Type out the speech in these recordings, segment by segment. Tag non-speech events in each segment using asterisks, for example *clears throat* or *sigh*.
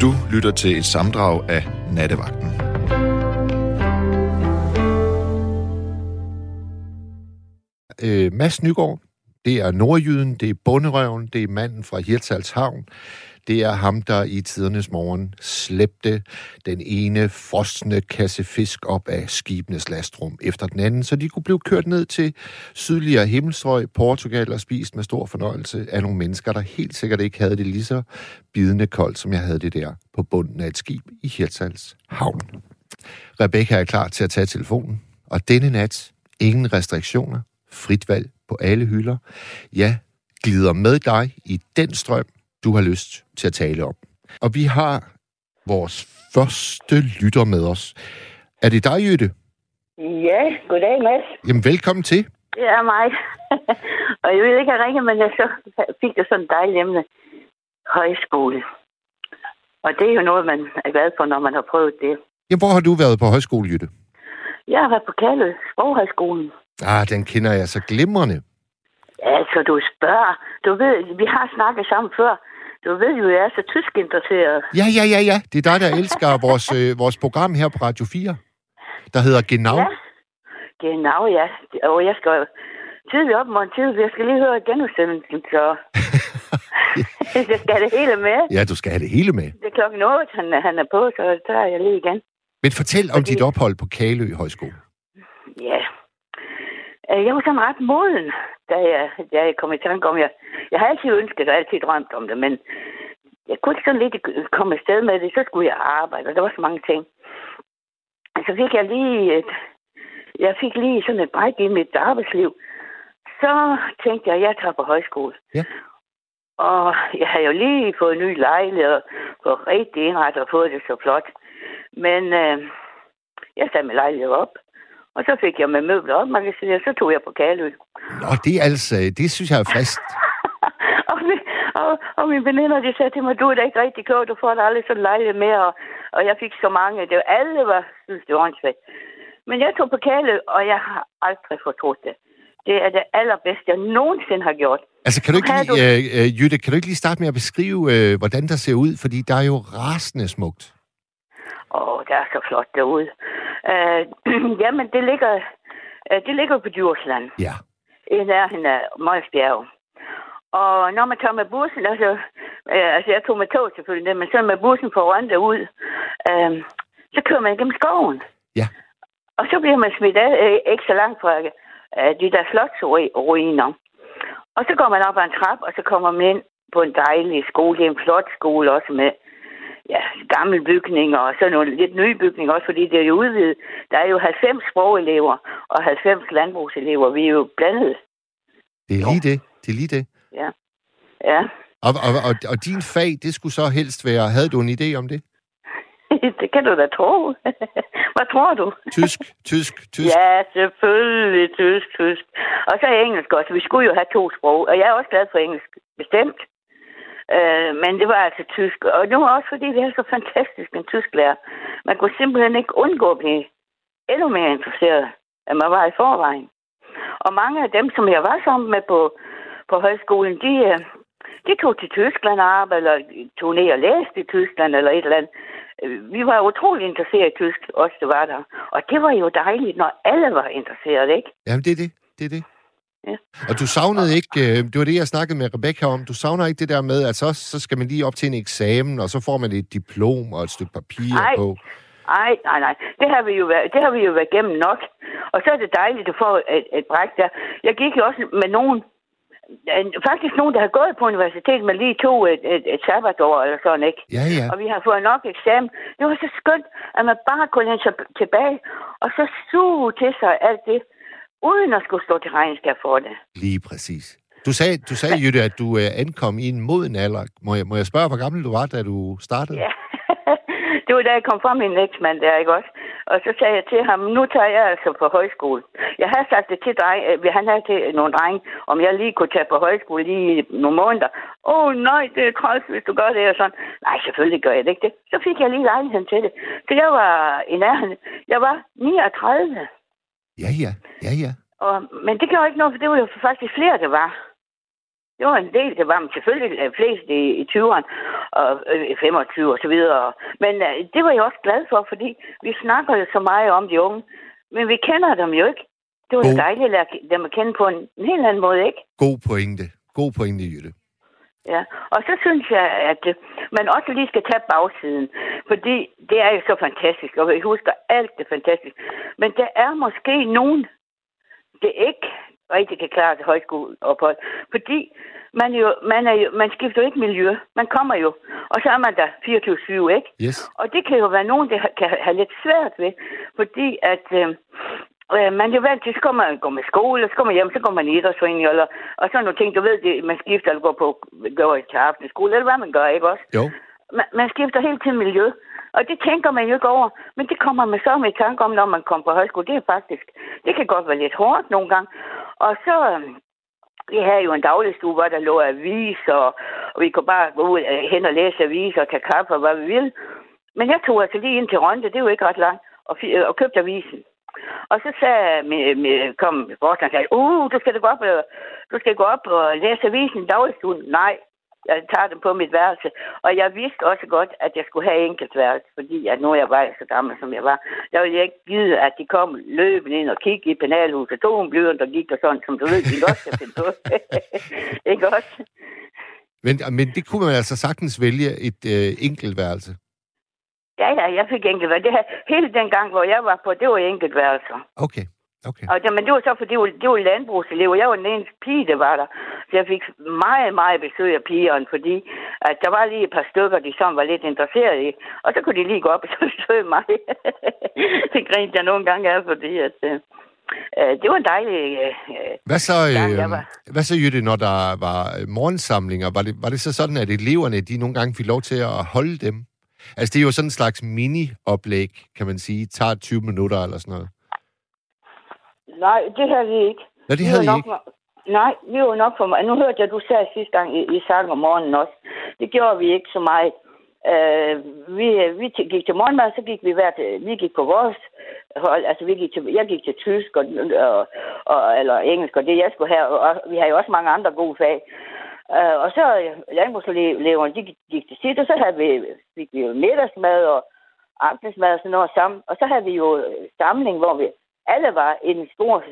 Du lytter til et samdrag af Nattevagten. Øh, Mads Nygaard, det er nordjyden, det er bunderøven, det er manden fra Hirtshals Havn. Det er ham, der i tidernes morgen slæbte den ene frosne kasse fisk op af skibenes lastrum efter den anden, så de kunne blive kørt ned til sydligere himmelstrøg, Portugal og spist med stor fornøjelse af nogle mennesker, der helt sikkert ikke havde det lige så bidende koldt, som jeg havde det der på bunden af et skib i Hirtshals Havn. Rebecca er klar til at tage telefonen, og denne nat ingen restriktioner, frit valg på alle hylder. Ja, glider med dig i den strøm, du har lyst til at tale om. Og vi har vores første lytter med os. Er det dig, Jytte? Ja, goddag Mads. Jamen, velkommen til. Det er mig. *laughs* og jeg vil ikke have ringet, men jeg så fik det sådan en dejligt emne. Højskole. Og det er jo noget, man er glad for, når man har prøvet det. Jamen, hvor har du været på højskole, Jytte? Jeg har været på Kaldet, Sproghøjskolen. Ah, den kender jeg så glimrende. Altså, du spørger. Du ved, vi har snakket sammen før. Du ved jo, jeg er så tysk interesseret. Ja, ja, ja, ja. Det er dig, der elsker *laughs* vores, øh, vores program her på Radio 4, der hedder Genau. Ja, genau, ja. Og jeg skal tidligt op morgen tidligt. Jeg skal lige høre genudsendelsen, så... *laughs* jeg skal have det hele med. Ja, du skal have det hele med. Det er klokken 8, han, han er på, så tager jeg lige igen. Men fortæl om Fordi- dit ophold på Kalø Højskole. Ja. Øh, Jeg var sådan ret moden, da jeg, da jeg kom i tanke om, jeg, jeg har altid ønsket og altid drømt om det, men jeg kunne ikke sådan lidt komme afsted med det, så skulle jeg arbejde, og der var så mange ting. Så fik jeg lige et, jeg fik lige sådan et bræk i mit arbejdsliv. Så tænkte jeg, at jeg tager på højskole. Ja. Og jeg har jo lige fået en ny lejlighed og fået rigtig indrettet og fået det så flot. Men øh, jeg satte min lejlighed op. Og så fik jeg med møbler op, man kan sige, og så tog jeg på Kalø. Nå, det er altså, det synes jeg er frist. *laughs* og, min, og, og mine veninder, de sagde til mig, du er da ikke rigtig klog, du får da aldrig sådan lejlighed mere. Og, og jeg fik så mange, det var, alle var, synes det var åndssvagt. Men jeg tog på Kalø, og jeg har aldrig fortrudt det. Det er det allerbedste, jeg nogensinde har gjort. Altså, kan du ikke lige, øh, øh, Jytte, kan du ikke lige starte med at beskrive, øh, hvordan der ser ud? Fordi der er jo rasende smukt. Oh, det er så flot derude. Uh, *clears throat* jamen, det ligger, uh, det ligger på Djursland. Ja. i nærheden af Møgsbjerg. Og når man tager med bussen, altså, øh, altså jeg tog med tog selvfølgelig, men så med bussen på Rønde ud, øh, så kører man gennem skoven. Ja. Og så bliver man smidt af, øh, ikke så langt fra øh, de der slotsruiner. Og så går man op ad en trap, og så kommer man ind på en dejlig skole. Det er en flot skole også med ja, gamle bygninger, og så nogle lidt nye bygninger også, fordi det er jo udvidet. Der er jo 90 sprogelever og 90 landbrugselever. Vi er jo blandet. Det er lige det. Det er lige det. Ja. Ja. Og, og, og, og din fag, det skulle så helst være... Havde du en idé om det? *laughs* det kan du da tro. *laughs* Hvad tror du? Tysk, tysk, tysk. Ja, selvfølgelig tysk, tysk. Og så engelsk også. Vi skulle jo have to sprog, og jeg er også glad for engelsk, bestemt. Øh, men det var altså tysk. Og det var også fordi, vi er så fantastisk en tysklærer. Man kunne simpelthen ikke undgå at blive endnu mere interesseret, end man var i forvejen. Og mange af dem, som jeg var sammen med på, på højskolen, de, øh, de tog til Tyskland og arbejdede, eller tog ned og læste i Tyskland, eller et eller andet. Øh, vi var utrolig interesseret i tysk, også det var der. Og det var jo dejligt, når alle var interesseret, ikke? Jamen, det er det. Det er det. Ja. Og du savnede ikke, øh, det var det, jeg snakkede med Rebecca om, du savner ikke det der med, at så, så skal man lige op til en eksamen, og så får man et diplom og et stykke papir Nej. på. Nej, nej, nej. Det har vi jo været, det har vi jo været igennem nok. Og så er det dejligt at få et, et bræk der. Jeg gik jo også med nogen, faktisk nogen, der har gået på universitetet, men lige tog et, et, et sabbatår eller sådan, ikke? Ja, ja. Og vi har fået nok eksamen. Det var så skønt, at man bare kunne læne sig tilbage, og så suge til sig alt det, uden at skulle stå til regnskab for det. Lige præcis. Du sagde, du sagde Jytte, at du øh, ankom i en moden alder. Må jeg, må jeg spørge, hvor gammel du var, da du startede? Ja. *laughs* det var da jeg kom fra min eksmand der, ikke også? Og så sagde jeg til ham, nu tager jeg altså på højskole. Jeg havde sagt det til dreng, øh, han havde til nogle drenge, om jeg lige kunne tage på højskole lige nogle måneder. Åh oh, nej, det er træls, hvis du gør det og sådan. Nej, selvfølgelig gør jeg det ikke det. Så fik jeg lige lejligheden til det. Så jeg var i nærheden. Jeg var 39. Ja, ja. Ja, ja. Og, men det gjorde ikke noget, for det var jo faktisk flere, der var. Det var en del, det var men selvfølgelig øh, flest i, i 20'erne og øh, 25 og så videre. Men øh, det var jeg også glad for, fordi vi snakker jo så meget om de unge, men vi kender dem jo ikke. Det var jo dejligt at lære dem at kende på en, en helt anden måde, ikke? God pointe. God pointe, Jytte. Ja, og så synes jeg, at man også lige skal tage bagsiden, fordi det er jo så fantastisk, og vi husker alt det fantastisk. Men der er måske nogen, det ikke rigtig kan klare til højskoleophold, fordi man, jo, man, er jo, man skifter jo ikke miljø. Man kommer jo, og så er man der 24-7, ikke? Yes. Og det kan jo være nogen, der kan have lidt svært ved, fordi at øh, øh, man er jo vant til, så kommer man gå med skole, og så kommer man hjem, så går man i idrætsforening, eller, og sådan nogle ting, du ved, det, man skifter eller går på går til aftenskole, eller hvad man gør, ikke også? Jo. Man, man skifter hele tiden miljø, og det tænker man jo ikke over, men det kommer man så med tanke om, når man kommer på højskole. Det er faktisk, det kan godt være lidt hårdt nogle gange. Og så, øh, vi havde jo en dagligstue, hvor der lå aviser, og, vi kunne bare gå ud øh, hen og læse aviser og tage kaffe og hvad vi ville. Men jeg tog altså lige ind til Rønde, det er jo ikke ret langt, og, fi- og købte avisen. Og så sagde, med, med, kom vores og sagde, uh, du skal da gå op, og, du skal gå op og læse avisen i. Nej, jeg tager dem på mit værelse. Og jeg vidste også godt, at jeg skulle have enkeltværelse, fordi at nu jeg var så gammel, som jeg var, der ville jeg ikke give, at de kom løbende ind og kiggede i penalhuset, tog en blyant og gik og sådan, som du ved, de godt kan finde på. *laughs* ikke også? Men, men det kunne man altså sagtens vælge et øh, enkeltværelse. Ja, ja, jeg fik enkeltværelse. Det her, hele den gang, hvor jeg var på, det var enkeltværelser. Okay. Okay. Og det, men det var så, fordi det var, det var landbrugselever. Jeg var den eneste pige, der var der. Så jeg fik meget, meget besøg af pigerne, fordi at der var lige et par stykker, de som var lidt interesserede i. Og så kunne de lige gå op *laughs* og så besøge mig. det grinte jeg nogle gange af, fordi at, øh, øh, det var en dejlig... Øh, Hvad så, gang, øh, var. hvad så Jytte, når der var øh, morgensamlinger? Var det, var det så sådan, at eleverne de nogle gange fik lov til at holde dem? Altså, det er jo sådan en slags mini-oplæg, kan man sige. Tager 20 minutter eller sådan noget. Nej, det havde vi ikke. Nå, det Vi havde var I ikke. Nej, vi var nok for meget. Nu hørte jeg, du sagde sidste gang i, i sang om morgenen også. Det gjorde vi ikke så meget. Uh, vi, vi gik til morgenmad, så gik vi hver til, vi gik på vores hold, altså vi gik til, jeg gik til tysk og, og, og, eller engelsk, og det jeg skulle have, og, og vi har jo også mange andre gode fag. Uh, og så landbrugseleverne, de gik, til sit, og så havde vi, fik vi jo middagsmad og aftensmad og sådan noget sammen. Og så havde vi jo samling, hvor vi alle var i en stor,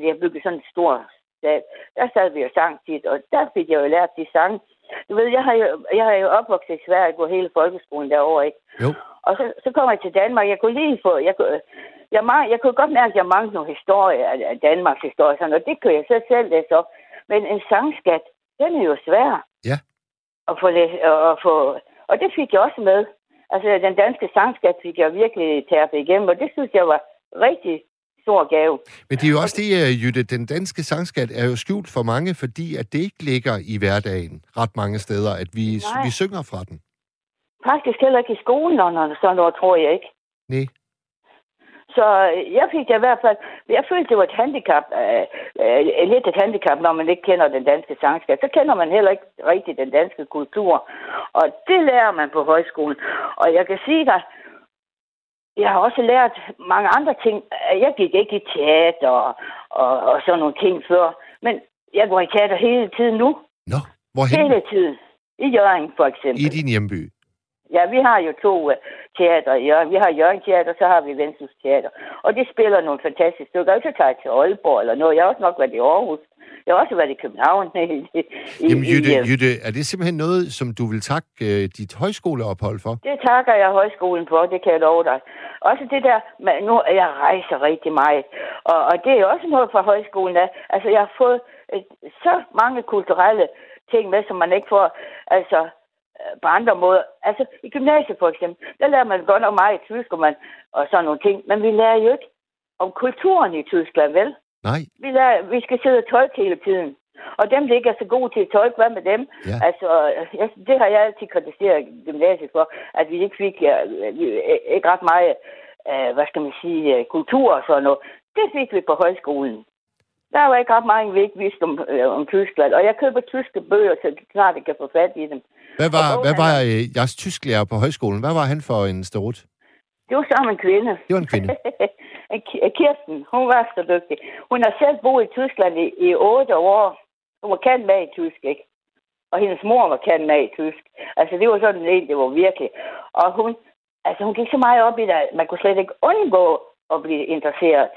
vi har bygget sådan en stor sal. Der sad vi og sang tit, og der fik jeg jo lært de sange. Du ved, jeg har jo, jeg har jo opvokset i Sverige, gået hele folkeskolen derovre, ikke? Jo. Og så, så kom jeg til Danmark. Jeg kunne lige få... Jeg kunne, jeg, jeg kunne godt mærke, at jeg manglede nogle historier af Danmarks historie, sådan, og det kunne jeg så selv læse op. Men en sangskat, den er jo svær. Ja. At få, at få, og det fik jeg også med. Altså, den danske sangskat fik jeg virkelig tærpet igennem, og det synes jeg var rigtig stor gave. Men det er jo også det, øh, Jytte, den danske sangskat er jo skjult for mange, fordi at det ikke ligger i hverdagen ret mange steder, at vi, Nej. vi synger fra den. Faktisk heller ikke i skolen, og sådan noget, tror jeg ikke. Nej. Så øh, jeg fik det i hvert fald, jeg følte, det var et handicap, øh, øh, lidt et handicap, når man ikke kender den danske sangskat. Så kender man heller ikke rigtig den danske kultur. Og det lærer man på højskolen. Og jeg kan sige dig, jeg har også lært mange andre ting. Jeg gik ikke i teater og, og, og sådan nogle ting før. Men jeg går i teater hele tiden nu. Nå, hvorhen? Hele tiden. I Jørgen for eksempel. I din hjemby. Ja, vi har jo to uh, teater i Jørgen. Vi har Jørgen Teater, så har vi Vendsyssel Teater. Og de spiller nogle fantastiske stykker. Så tager jeg til Aalborg eller noget. Jeg har også nok været i Aarhus. Jeg har også været i København. *laughs* I, i, Jamen, Jytte, i, øh, Jytte, er det simpelthen noget, som du vil takke øh, dit højskoleophold for? Det takker jeg højskolen for, det kan jeg love dig. Også det der, med, nu jeg rejser rigtig meget, og, og det er også noget fra højskolen. Af. Altså, jeg har fået øh, så mange kulturelle ting med, som man ikke får altså, øh, på andre måder. Altså, i gymnasiet for eksempel, der lærer man godt nok meget i tysk, og, man, og sådan nogle ting, men vi lærer jo ikke om kulturen i Tyskland, vel? Nej. Vi, lærer, vi skal sidde og tolke hele tiden. Og dem, der ikke er så gode til at tolke, hvad med dem? Ja. Altså, jeg, det har jeg altid kritiseret gymnasiet for, at vi ikke fik ja, vi- ikke ret meget, uh, hvad skal man sige, øh, kultur og sådan noget. Det fik vi på højskolen. Der var ikke ret meget, vi ikke vidste om, øh, om Tyskland. Og jeg køber tyske bøger, så snart jeg kan få fat i dem. Hvad var, hvad var bogen øh, jeres tysklærer på højskolen? Hvad var han for en starut? Det var sammen en kvinde. Det var en kvinde. *laughs* En Ki- Kirsten, hun var så dygtig. Hun har selv boet i Tyskland i, i otte år. Hun var kendt med i tysk, ikke? Og hendes mor var kendt med i tysk. Altså, det var sådan en, det var virkelig. Og hun, altså, hun gik så meget op i det, at man kunne slet ikke undgå at blive interesseret.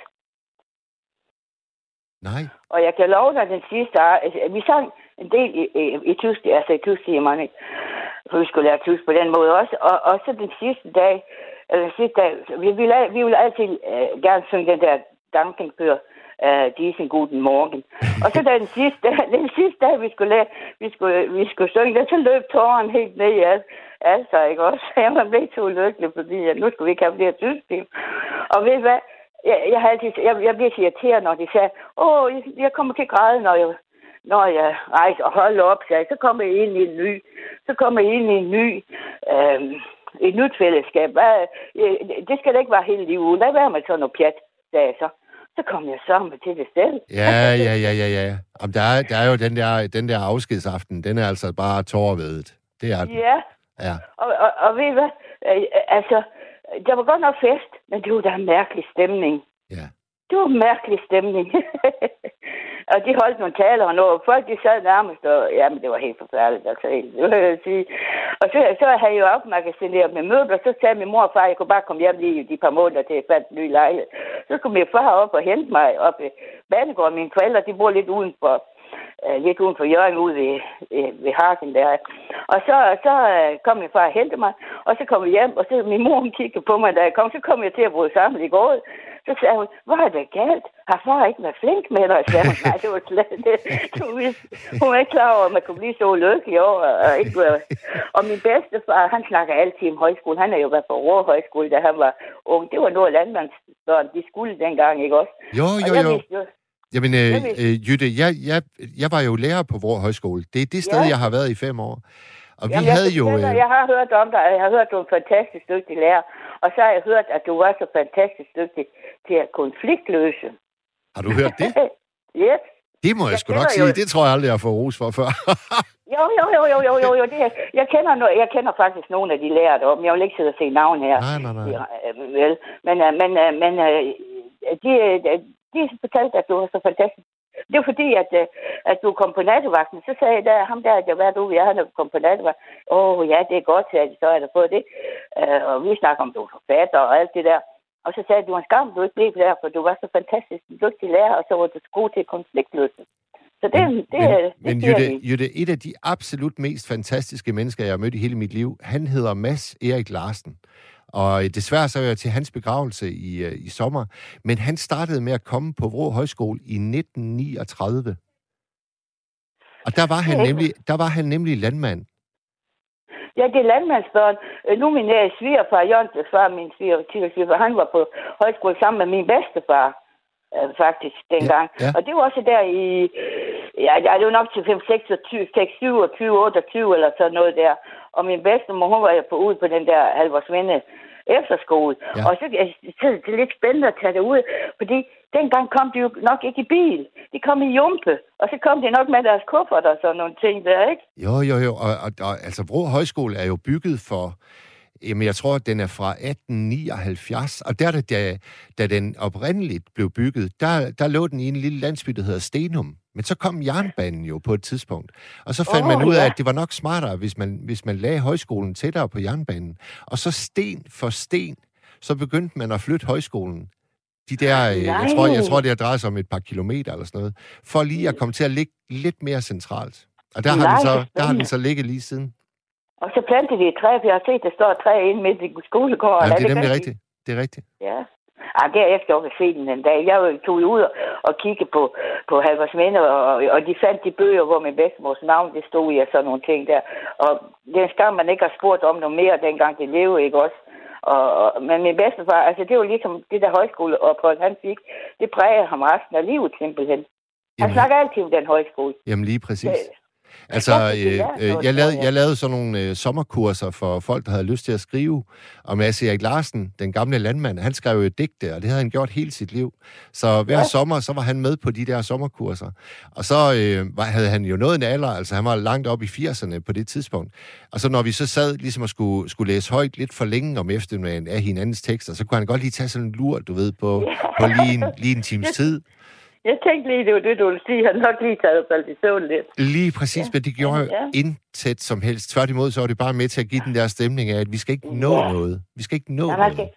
Nej. Og jeg kan love dig, den sidste, altså, vi sang en del i, i, i tysk, altså i tysk timerne, for vi skulle lære tysk på den måde også. Og, og så den sidste dag, eller den sidste dag, vi ville, vi ville altid øh, gerne synge den der Dankenbør, uh, øh, Diesen Guten Morgen. og så den sidste, *laughs* den sidste dag, vi skulle, lære, vi skulle, vi skulle synge det, så løb tåren helt ned i alt. Altså, ikke også? *laughs* Jeg blev så ulykkelig, fordi at nu skulle vi ikke have flere tysk Og ved hvad? Jeg, jeg, har altid, jeg, jeg bliver så irriteret, når de siger, åh, jeg, jeg kommer til at græde, når jeg, når jeg rejser og holder op, så, så kommer jeg ind i en ny, så kommer jeg ind i en ny, øh, et nyt fællesskab. Hvad, det skal da ikke være hele livet. Lad være med sådan noget pjat, sagde jeg så. Så kom jeg sammen til det selv. Ja, ja, ja, ja, ja. Om der, er, der er jo den der, den der afskedsaften, den er altså bare tårvedet. Det er den. Ja. Ja. Og, og, og ved I hvad? Øh, altså, der var godt nok fest, men det var da en mærkelig stemning. Ja. Det var en mærkelig stemning. *laughs* og de holdt nogle taler og noget. Folk, de sad nærmest, og jamen, det var helt forfærdeligt, altså, det vil jeg sige. Og så, så havde jeg jo opmagasineret med møbler, så sagde min mor og far, jeg kunne bare komme hjem lige de par måneder til at fandt en ny lejlighed. Så skulle min far op og hente mig op i Banegården. Mine forældre, de bor lidt udenfor øh, lidt uden for Jørgen, ude ved, øh, ved Hagen der. Og så, så øh, kom min far og hentede mig, og så kom jeg hjem, og så min mor hun kiggede på mig, da jeg kom, så kom jeg til at bryde sammen i går. Så sagde hun, hvor er det galt? Har far ikke været flink med dig? Så hun, nej, det var slet det. *laughs* Du, hun var ikke klar over, at man kunne blive så ulykkelig over. Og, ikke, og min bedstefar, han snakker altid om højskole. Han er jo været på Rå Højskole, da han var ung. Det var noget landmandsbørn, de skulle dengang, ikke også? Jo, jo, og jeg jo. vidste jo Jamen, øh, øh, Jytte, jeg, jeg, jeg var jo lærer på Vrå Højskole. Det er det sted, Ja. jeg har været i fem år. Og vi Jamen, havde jeg, jo... Øh, jeg har hørt om dig, og jeg har hørt, at du er en fantastisk dygtig lærer. Og så har jeg hørt, at du var så fantastisk dygtig til at konfliktløse. har du hørt det? *laughs* yes. Det må jeg, Jeg sgu nok sige. jo- Det tror jeg aldrig, jeg har fået ros for før. *laughs* Jo, jo, jo, jo, jo, jo, jo. Det, jeg, kender no, jeg kender faktisk nogle af de lærere deroppe, jeg vil ikke sidde og se navn her. nej, nej, nej. Ja, øh, vel. Men, øh, men, øh, men de, de fortalte, at du var så fantastisk. Det var fordi, at, øh, at du kom på nattevagten. Så sagde jeg, der, ham der, der var du, jeg han kom på nattevagten. Åh, oh, ja, det er godt, sagde de, så er der fået det. Øh, og vi snakker om, du er forfatter og alt det der. Og så sagde jeg, du var en skam, du ikke blev der, for du var så fantastisk dygtig lærer, og så var du så god til konfliktløsning. Så det, det, det, men, det men Jytte, vi. Jytte, et af de absolut mest fantastiske mennesker, jeg har mødt i hele mit liv, han hedder Mads Erik Larsen. Og desværre så var jeg til hans begravelse i, øh, i sommer. Men han startede med at komme på Vrå Højskole i 1939. Og der var han nemlig, der var han nemlig landmand. Ja, det er landmandsbørn. Øh, Nu min øh, svigerfar, Jørgens far, min svigerfar, han var på højskole sammen med min bedstefar, faktisk, dengang. Ja, ja. Og det var også der i, ja, ja det var nok til 5, 26, 6, 27, 28 eller sådan noget der. Og min bedstemor, hun var jo på, ude på den der Halvorsvinde efterskole. Ja. Og så, synes, det er lidt spændende at tage det ud, fordi dengang kom de jo nok ikke i bil. De kom i jumpe, og så kom de nok med deres kuffert og sådan nogle ting der, ikke? Jo, jo, jo. Og, og, og altså, Vrå Højskole er jo bygget for... Jamen, jeg tror, den er fra 1879, og der, da, da den oprindeligt blev bygget, der, der lå den i en lille landsby, der hedder Stenum. Men så kom jernbanen jo på et tidspunkt. Og så fandt Åh, man ud af, ja. at det var nok smartere, hvis man, hvis man lagde højskolen tættere på jernbanen. Og så sten for sten, så begyndte man at flytte højskolen. De der, øh, jeg tror, jeg Nej. tror, det har drejet sig om et par kilometer eller sådan noget, for lige at komme til at ligge lidt mere centralt. Og der har, Nej, den så, der har den så ligget lige siden. Og så plantede de et træ, for jeg har set, der står et træ inde midt i skolegården. Jamen, det er nemlig rigtigt. Det er rigtigt. Ja. Ah, derefter var jeg set den en dag. Jeg tog ud og, kiggede på, på Halvorsminde, og, og de fandt de bøger, hvor min bedstemors navn det stod i, og sådan nogle ting der. Og det er en skam, man ikke har spurgt om noget mere, dengang det levede, ikke også? Og, og, men min bedstefar, altså det var ligesom det der højskoleophold, han fik, det præger ham resten af livet simpelthen. Han Jamen, snakker altid om den højskole. jamen lige præcis. Det- Altså, øh, øh, noget, jeg, lavede, jeg. lavede sådan nogle øh, sommerkurser for folk, der havde lyst til at skrive. Og Mads Erik Larsen, den gamle landmand, han skrev jo digte, og det havde han gjort hele sit liv. Så hver Ja. sommer, så var han med på de der sommerkurser. Og så øh, var, havde han jo nået en alder, altså han var langt op i 80'erne på det tidspunkt. Og så når vi så sad ligesom og skulle, skulle læse højt lidt for længe om eftermiddagen af hinandens tekster, så kunne han godt lige tage sådan en lur, du ved, på, på lige, en, lige en times *laughs* tid. Jeg tænkte lige, det var det, du ville sige. Han har nok lige taget faldt i søvn lidt. Lige præcis, ja. men det gjorde Ja, intet som helst. Tværtimod, så var det bare med til at give den der stemning af, at vi skal ikke nå Ja. noget. Vi skal ikke nå Ja, noget. skal,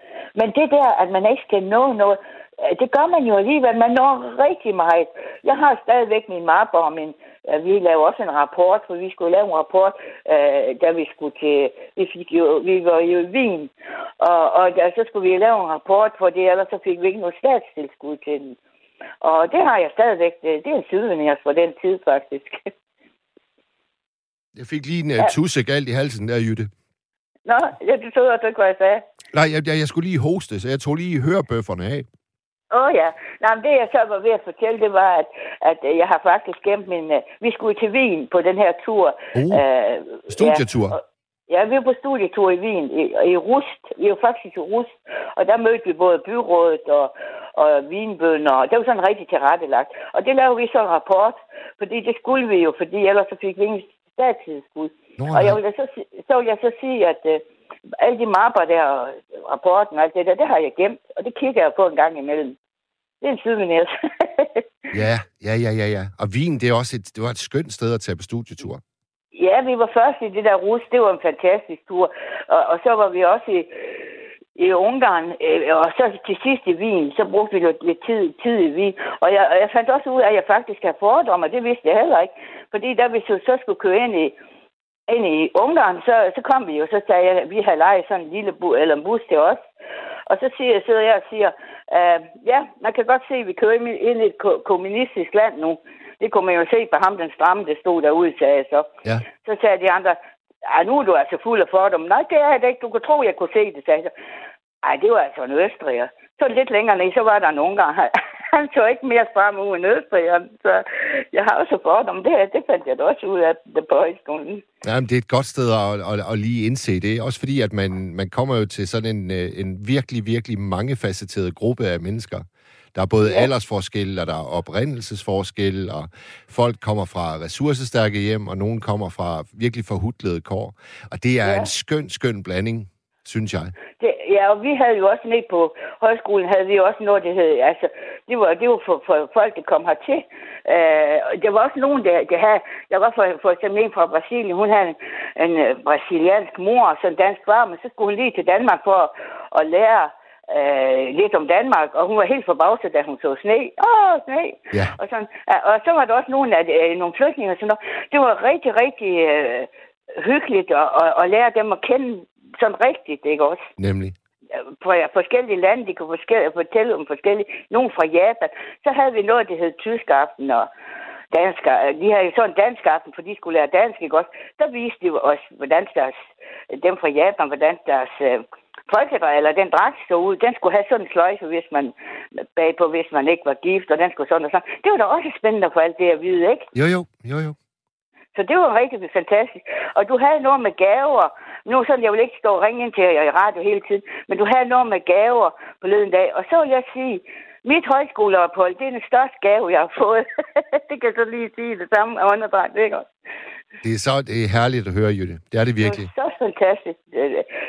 men det der, at man ikke skal nå noget, øh, det gør man jo alligevel. Man når rigtig meget. Jeg har stadigvæk min mapper og min... øh, Vi laver også en rapport, for vi skulle lave en rapport, øh, da vi skulle til... Vi, fik jo, vi var jo i Wien, og, og der, så skulle vi lave en rapport for det, ellers så fik vi ikke noget statstilskud til den. Og det har jeg stadigvæk. Det, er en sydvenærs fra den tid, faktisk. Jeg fik lige en uh, Ja. tusse galt i halsen der, Jytte. Nå, jeg troede også ikke, hvad jeg sagde. Nej, jeg, jeg, jeg skulle lige hoste, så jeg tog lige hørebøfferne af. Åh oh, ja. Nej, men det jeg så var ved at fortælle, det var, at, at øh, jeg har faktisk gemt min... Uh, vi skulle til Wien på den her tur. Oh, Øh, studietur. Ja, og- ja, vi var på studietur i Wien, i, i Rust. Vi var faktisk i Rust, og der mødte vi både byrådet og, og vinbønder, og det var sådan rigtig tilrettelagt. Og det lavede vi så en rapport, fordi det skulle vi jo, fordi ellers så fik vi ingen statstilskud. Og jeg vil så, så vil jeg så sige, at uh, alle de mapper der, og rapporten og alt det der, det har jeg gemt, og det kigger jeg på en gang imellem. Det er en sydvenæs. *laughs* Ja, ja, ja, ja, ja. Og Wien, det, er også et, det var et skønt sted at tage på studietur ja, vi var først i det der rus, det var en fantastisk tur. Og, og så var vi også i, i Ungarn, øh, og så til sidst i Wien, så brugte vi lidt, lidt tid, tid i Wien. Og jeg, og jeg fandt også ud af, at jeg faktisk har fordomme, og det vidste jeg heller ikke. Fordi da vi så, så skulle køre ind i, ind i Ungarn, så, så kom vi jo, så sagde jeg, at vi havde lejet sådan en lille bu, eller en bus til os. Og så siger, sidder jeg og siger, øh, ja, man kan godt se, at vi kører ind i- ind i et ko- kommunistisk land nu. Det kunne man jo se på ham, den stramme, der stod derude, sagde jeg så. Ja. Så sagde de andre, ej, nu er du altså fuld af fordomme. Nej, det er da ikke. Du kunne tro, jeg kunne se det, sagde jeg. så. Ej, det var altså en østriger. Så lidt længere ned, så var der en ungar. *laughs* Han så ikke mere frem ud end østrigeren. Så jeg har også fordomme. Det, det fandt jeg da også ud af det på højskolen. Jamen, det er et godt sted at, at, at lige indse det. Også fordi, at man, man kommer jo til sådan en, øh, en virkelig, virkelig mangefacetteret gruppe af mennesker. Der er både Ja. ja. aldersforskel, og der er oprindelsesforskel, og folk kommer fra ressourcestærke hjem, og nogen kommer fra virkelig forhudlede kår. Og det er Ja. en skøn, skøn blanding, synes jeg. Det, ja, og vi havde jo også ned på højskolen, havde vi også noget, det hed, altså, det var, det var for, for folk, der kom hertil. Øh, der var også nogen, der, der havde, der var for, for eksempel en fra Brasilien, hun havde en, en øh, brasiliansk mor og så en dansk far, men så skulle hun lige til Danmark for at, at lære øh, lidt om Danmark, og hun var helt forbavset, da hun så sne. Åh, sne! Ja. Og, sådan, og så var der også nogle, af, øh, nogle flygtninge og sådan noget. Det var rigtig, rigtig øh, hyggeligt at, at, at lære dem at kende sådan rigtigt, ikke også? Nemlig. fra forskellige lande, de kunne forskellige, fortælle om forskellige, nogle fra Japan. Så havde vi noget, der hed tysk aften og dansk. De havde sådan en dansk aften, for de skulle lære dansk, ikke også? Så viste de os, hvordan deres, dem fra Japan, hvordan deres øh, folkedrej, eller den dragt så ud, den skulle have sådan en sløjfe, hvis man bagpå, hvis man ikke var gift, og den skulle sådan og sådan. Det var da også spændende for alt det at vide, ikke? Jo, jo, jo, jo. Så det var rigtig fantastisk. Og du havde noget med gaver. Nu sådan, jeg vil ikke stå og ringe ind til jer i radio hele tiden, men du havde noget med gaver på løden dag. Og så vil jeg sige, mit højskoleophold, det er den største gave, jeg har fået. *laughs* det kan jeg så lige sige det samme af åndedræt, ikke også? Det er, så, det er herligt at høre, Jytte. Det er det virkelig. Det var så fantastisk.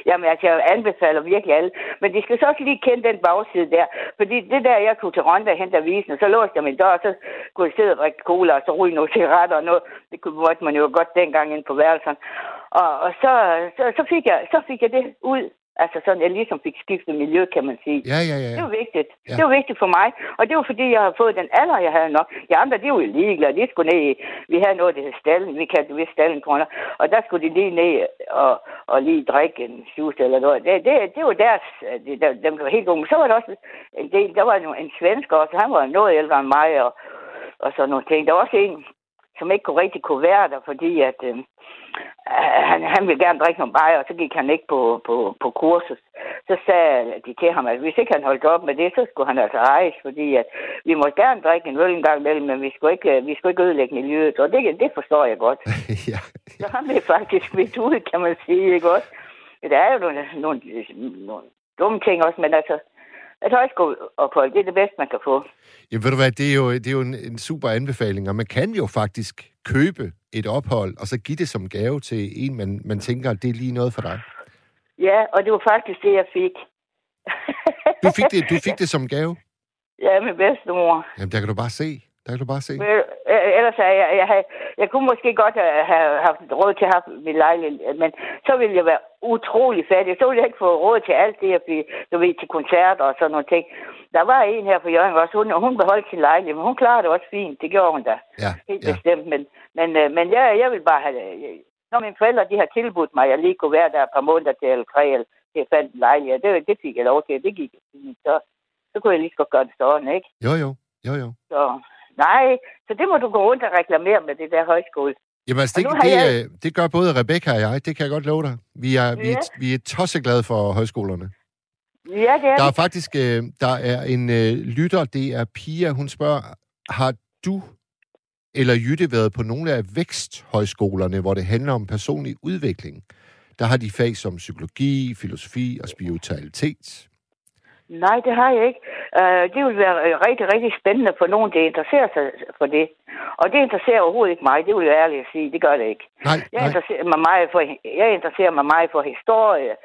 Jamen, altså, jeg anbefaler virkelig alle. Men de skal så også lige kende den bagside der. Fordi det der, jeg kunne til Rønda og hente avisen, og så låste jeg min dør, og så kunne jeg sidde og drikke cola, og så ryge nogle cigaretter og noget. Det kunne måtte man jo godt dengang ind på værelserne. Og, og så, så, så, fik jeg, så fik jeg det ud. Altså sådan, jeg ligesom fik skiftet miljø, kan man sige. Ja, ja, ja. Det var vigtigt. Ja. Det var vigtigt for mig. Og det var fordi, jeg har fået den alder, jeg havde nok. De andre, de var jo ligeglade. De skulle ned i, vi havde noget, der hed stallen. Vi kaldte det stallen kroner. Og der skulle de lige ned og, og lige drikke en juice eller noget. Det, det, det var deres, det, der, dem der var helt unge. Så var der også del, der var en, en svensker også. Han var noget ældre end mig og, og sådan nogle ting. Der var også en, som ikke kunne rigtig kunne være der, fordi at, øh, han, han ville gerne drikke nogle bajer, og så gik han ikke på, på, på kursus. Så sagde de til ham, at hvis ikke han holdt op med det, så skulle han altså rejse, fordi at vi må gerne drikke en øl en gang imellem, men vi skulle ikke, vi skulle ikke ødelægge miljøet, og det, det forstår jeg godt. *laughs* ja. Så han blev faktisk smidt ud, kan man sige, ikke også? Der er jo nogle, nogle, nogle dumme ting også, men altså, et højskoleophold, det er det bedste, man kan få. Jamen, ved du hvad, det er jo, det er jo en, en super anbefaling, og man kan jo faktisk købe et ophold, og så give det som gave til en, man, man tænker, at det er lige noget for dig. Ja, og det var faktisk det, jeg fik. Du fik det, du fik det som gave? *laughs* Ja, min bedstemor. Jamen, der kan du bare se. Der kan du bare se. Men, øh, ellers er jeg, jeg, jeg, jeg kunne måske godt have, haft råd til at have min lejlighed, men så ville jeg være utrolig fattig. Så ville jeg ikke få råd til alt det, at blive, du ved, til koncerter og sådan nogle ting. Der var en her for Jørgen også, hun, hun beholdt sin lejlighed, men hun klarede det også fint. Det gjorde hun da. Ja, Helt ja. bestemt. Men, men, øh, men jeg, jeg vil bare have... Når mine forældre de har tilbudt mig, at jeg lige kunne være der et par måneder til, tre, eller til jeg fandt en lejlighed, det, det fik jeg lov til. Det gik fint. Så, så kunne jeg lige så godt gøre det sådan, ikke? Jo, jo. Jo, jo. Så, nej, så det må du gå rundt og reklamere med det der højskole. Jamen, altså, det, det, jeg- det gør både Rebecca og jeg. Det kan jeg godt love dig. Vi er, vi er, Ja. vi er tosseglade for højskolerne. Ja, det er Der er faktisk øh, der er en øh, lytter, det er Pia, hun spørger, har du eller Jytte været på nogle af væksthøjskolerne, hvor det handler om personlig udvikling? Der har de fag som psykologi, filosofi og spiritualitet. Nej, det har jeg ikke. Uh, det vil være øh, rigtig, rigtig spændende for nogen, der interesserer sig for det. Og det interesserer overhovedet ikke mig, det vil jeg ærligt sige. Det gør det ikke. Nej, Jeg nej. interesserer mig meget for, jeg interesserer mig meget for historie,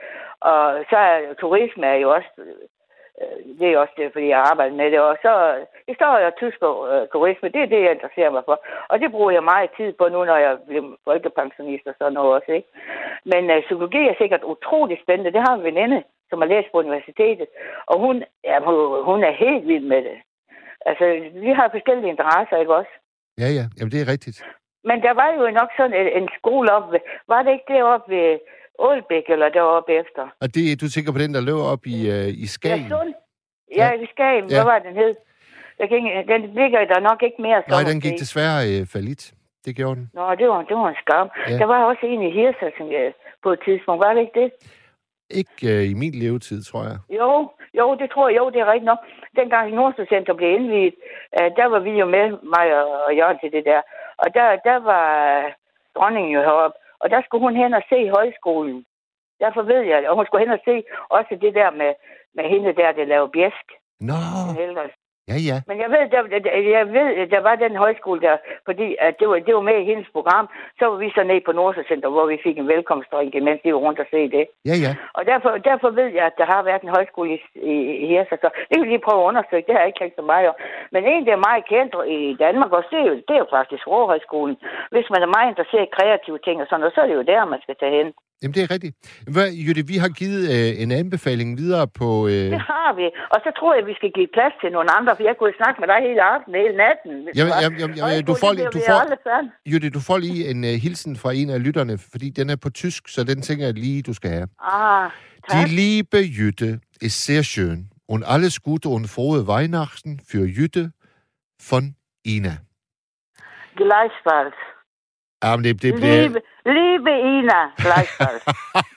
og så er turisme er jo også, øh, det er også det, fordi jeg arbejder med det, og så historie og tysk og øh, turisme, det er det, jeg interesserer mig for. Og det bruger jeg meget tid på nu, når jeg bliver folkepensionist og sådan noget også, ikke? Men øh, psykologi er sikkert utrolig spændende. Det har en veninde, som har læst på universitetet, og hun, ja, hun, er helt vild med det. Altså, vi har forskellige interesser, ikke også? Ja, ja. Jamen, det er rigtigt. Men der var jo nok sådan en, en skole op ved, var det ikke deroppe ved Ålbæk, eller deroppe efter? Og det, du tænker på den, der løber op i, øh, i Skagen? Ja, Sund. Ja, i Skagen. Ja. Hvad var den hed? Kan ikke, den ligger der nok ikke mere. Nej, den gik desværre øh, falit. Det gjorde den. Nå, det var, det var en skam. Ja. Ja. Der var også en i Hirsa, som jeg, på et tidspunkt. Var det ikke det? Ikke øh, i min levetid, tror jeg. Jo, jo, det tror jeg. Jo, det er rigtigt nok. Dengang Nordstedcenter blev indvidet, øh, der var vi jo med, mig og, Jørgen til det der. Og der, der var dronningen jo heroppe. Og der skulle hun hen og se højskolen. Derfor ved jeg, og hun skulle hen og se også det der med, med hende der, der lavede bjæsk. Nå, ældre. Ja, ja. Men jeg ved, der, jeg ved, der var den højskole der, fordi at det, var, det var med i hendes program. Så var vi så ned på Nordsjælland, hvor vi fik en velkomstdrink, mens vi var rundt og se det. Ja, ja. Og derfor, derfor ved jeg, at der har været en højskole i, i, i Hirsa. Så det vil vi lige prøve at undersøge. Det har jeg ikke tænkt så meget om. Men en, der er meget kendt i Danmark også, det er jo, det er jo faktisk Råhøjskolen. Hvis man er meget interesseret i kreative ting og sådan noget, så er det jo der, man skal tage hen. Jamen, det er rigtigt. Hvad, Jytte, vi har givet øh, en anbefaling videre på... Øh, Det har vi. Og så tror jeg, vi skal give plads til nogle andre, for jeg kunne snakke med dig hele aftenen, hele natten. Jamen, jamen, jamen, jamen, du får lige- du får-. Jytte, du får lige en uh, hilsen fra en af lytterne, fordi den er på tysk, så den tænker jeg lige, du skal have. Ah, tak. Die liebe Jütte ist sehr schön und alles Gute und frohe Weihnachten für Jütte von Ina. Gleichfalls. Jamen, det, det bliver Liebe, liebe Ina, gleichfalls.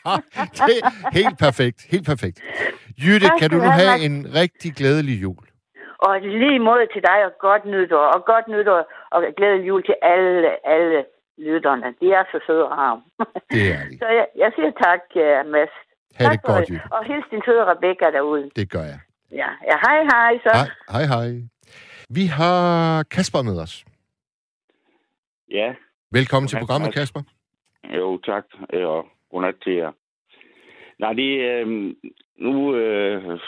*laughs* det er helt perfekt, helt perfekt. Jytte, Tak kan du nu have, Mads. en rigtig glædelig jul? og lige måde til dig, og godt nytår. Og godt nytår, og glædelig jul til alle, alle lytterne. De er så søde og ham. Det er de. *laughs* så jeg, jeg siger tak, uh, Mads. Ha' tak det godt, Jytte. Og hils din søde Rebecca derude. Det gør jeg. Ja, ja hej hej så. Hej, hej, hej. Vi har Kasper med os. Ja, Velkommen til Godnat, programmet, Mads. Kasper. jo tak, og godnat til jer. Nej, det er øh, nu øh,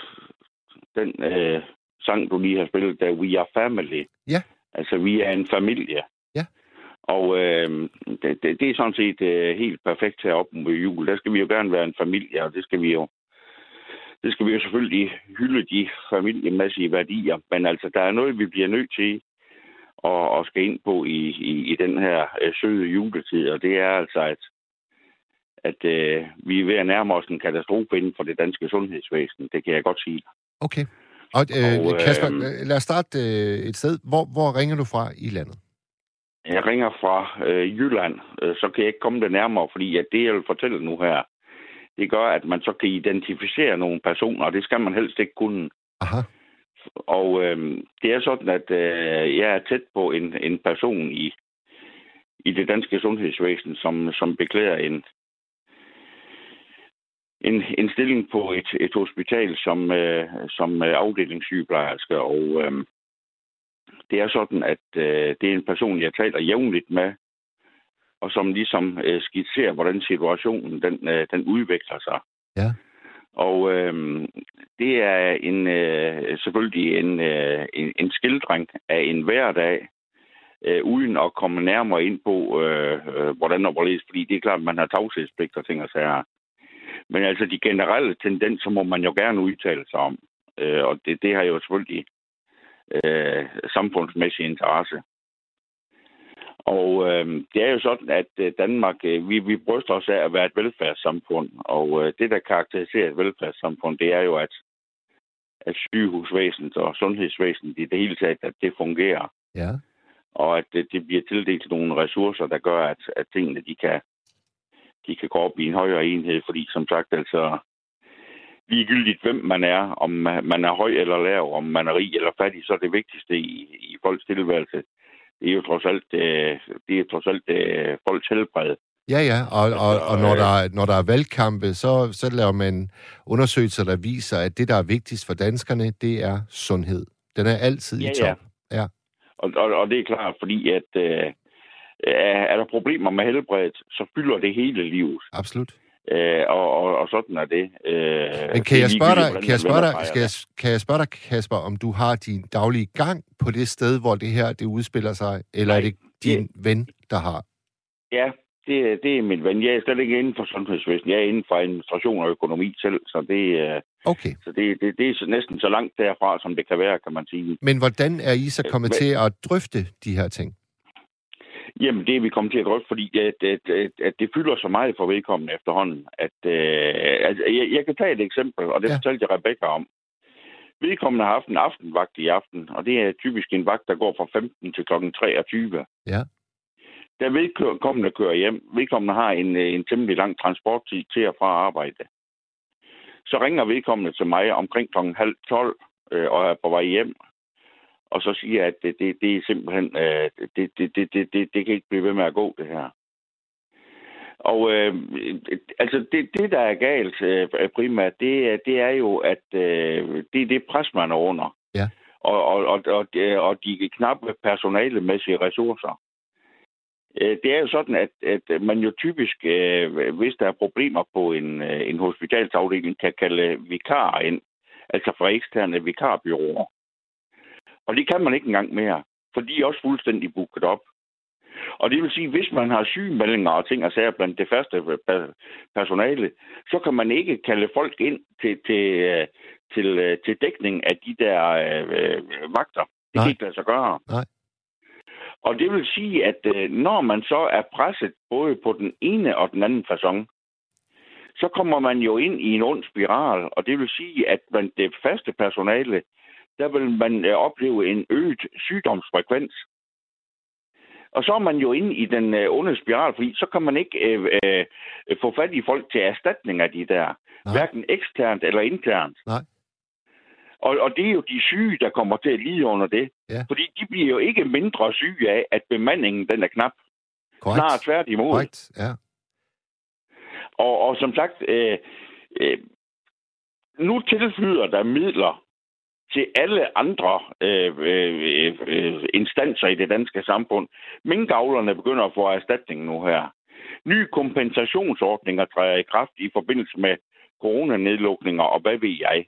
den øh, sang, du lige har spillet, der We Are Family. Ja. Altså, vi er en familie. Ja. Og øh, det, det, det er sådan set øh, helt perfekt her op mod jul. Der skal vi jo gerne være en familie, og det skal vi jo det skal vi jo selvfølgelig hylde de familiemæssige værdier. Men altså, der er noget, vi bliver nødt til og, og skal ind på i, i, i den her øh, søde juletid, og det er altså, at, at øh, vi er ved at nærme os en katastrofe inden for det danske sundhedsvæsen. Det kan jeg godt sige. Okay. Og, øh, Og, øh, Kasper, øh, lad os starte øh, et sted. Hvor, hvor ringer du fra i landet? Jeg ringer fra øh, Jylland, øh, så kan jeg ikke komme det nærmere, fordi at det, jeg vil fortælle nu her, det gør, at man så kan identificere nogle personer, og det skal man helst ikke kunne. Aha. Og øh, det er sådan, at øh, jeg er tæt på en, en person i, i det danske sundhedsvæsen, som, som beklæder en, en, en stilling på et, et hospital som, øh, som afdelingssygeplejerske. Og øh, det er sådan, at øh, det er en person, jeg taler jævnligt med, og som ligesom øh, skitserer, hvordan situationen den, øh, den udvikler sig. Ja. Og øh, det er en, øh, selvfølgelig en, øh, en, en skildring af en hverdag, øh, uden at komme nærmere ind på, øh, øh, hvordan og hvorledes, fordi det er klart, at man har tavshedspligt og ting og sager. Men altså, de generelle tendenser må man jo gerne udtale sig om. Øh, og det, det har jo selvfølgelig øh, samfundsmæssig interesse. Og øh, det er jo sådan, at øh, Danmark, øh, vi, vi bryster os af at være et velfærdssamfund. Og øh, det, der karakteriserer et velfærdssamfund, det er jo, at, at sygehusvæsenet og sundhedsvæsenet i det hele taget, at det fungerer. Ja. Og at det, det bliver tildelt nogle ressourcer, der gør, at, at tingene de kan, de kan gå op i en højere enhed. Fordi som sagt, altså, ligegyldigt hvem man er, om man er høj eller lav, om man er rig eller fattig, så er det vigtigste i, i folks tilværelse, det er jo trods alt, øh, det er trods alt øh, folks helbred. Ja, ja, og, og, og når, der, er- når der er valgkampe, så, så laver man undersøgelser, der viser, at det, der er vigtigst for danskerne, det er sundhed. Den er altid Ja, i ja. top. Ja. Og, og, og det er klart, fordi at øh, er er der problemer med helbredet, så fylder det hele livet. Absolut. Øh, og, og, og sådan er det. Øh, Men kan jeg spørge dig, kan jeg spørge dig, skal jeg, kan jeg spørge dig, Kasper, om du har din daglige gang på det sted, hvor det her det udspiller sig, eller Nej, er det din ven, der har? Ja, det, det er min ven. Jeg er slet ikke inden for sundhedsvæsenet. Jeg er inden for administration og økonomi selv, så det, øh, Okay. så det, det, det er næsten så langt derfra, som det kan være, kan man sige. Men hvordan er I så Øh, kommet hvad- til at drøfte de her ting? Jamen, det er vi kommet til at drøfte, fordi at, at, at, at det fylder så meget for vedkommende efterhånden. At, øh, altså, jeg, jeg kan tage et eksempel, og det Ja. fortalte jeg Rebecca om. Vedkommende har haft en aftenvagt i aften, og det er typisk en vagt, der går fra 15 til kl. 23. Ja. Da vedkommende kører hjem, vedkommende har en, øh, en temmelig lang transporttid til og fra arbejde. Så ringer vedkommende til mig omkring kl. halv 12 øh, og er på vej hjem. Og så siger at det, det, det er simpelthen, øh, det, det, det, det, det, det kan ikke blive ved med at gå, det her. Og øh, altså det, det, der er galt øh, primært, det, er- det er jo, at øh, det er det pres, man er under. Ja. Og, og, og, og, de- og de knappe personalemæssige ressourcer. Øh, Det er jo sådan, at, at man jo typisk, øh, hvis der er problemer på en, øh, en hospitalsafdeling, kan kalde vikarer ind. Altså fra eksterne vikarbyråer. Og det kan man ikke engang mere, for de er også fuldstændig booket op. Og det vil sige, hvis man har sygemeldinger og ting og sager blandt det faste pe- personale, så kan man ikke kalde folk ind til, til, øh, til, øh, til dækning af de der øh, vagter. Det Nej. kan ikke lade sig gøre. Nej. Og det vil sige, at øh, når man så er presset både på den ene og den anden façon, så kommer man jo ind i en ond spiral, og det vil sige, at blandt det faste personale, der vil man øh, opleve en øget sygdomsfrekvens. Og så er man jo inde i den øh, onde spiral, fordi så kan man ikke øh, øh, få fat i folk til erstatning af de der. Nej. Hverken eksternt eller internt. Nej. Og, og det er jo de syge, der kommer til at lide under det. Ja. Fordi de bliver jo ikke mindre syge af, at bemandingen den er knap. Korrekt. Snarere tværtimod. Korrekt, ja. Og, og som sagt, øh, øh, nu tilflyder der midler til alle andre øh, øh, øh, instanser i det danske samfund. Minkavlerne begynder at få erstatning nu her. Nye kompensationsordninger træder i kraft i forbindelse med coronanedlukninger, og hvad ved jeg.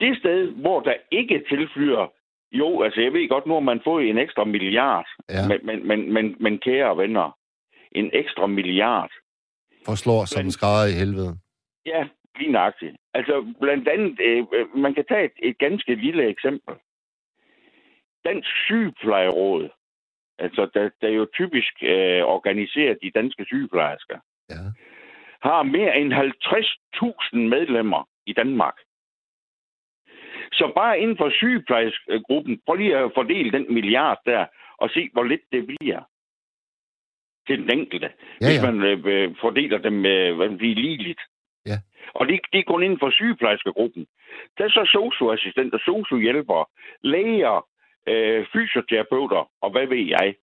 Det sted, hvor der ikke tilflyder, jo, altså jeg ved godt, nu har man fået en ekstra milliard, Ja. men, men, men, men, men kære venner, en ekstra milliard, Forslår som skrædder i helvede. Ja, lige nøjagtigt. Altså, blandt andet, øh, øh, man kan tage et, et ganske lille eksempel. Dansk sygeplejeråd, altså, der, der jo typisk øh, organiserer de danske sygeplejersker, Ja. har mere end 50.000 medlemmer i Danmark. Så bare inden for sygeplejerskegruppen, prøv lige at fordele den milliard der, og se, hvor lidt det bliver til den enkelte, Ja, hvis ja. man øh, øh, fordeler dem øh, ligeligt. Ja. Og det, det er kun inden for sygeplejerskegruppen. Der er så socioassistenter, sociohjælpere, læger, øh, fysioterapeuter, og hvad ved jeg.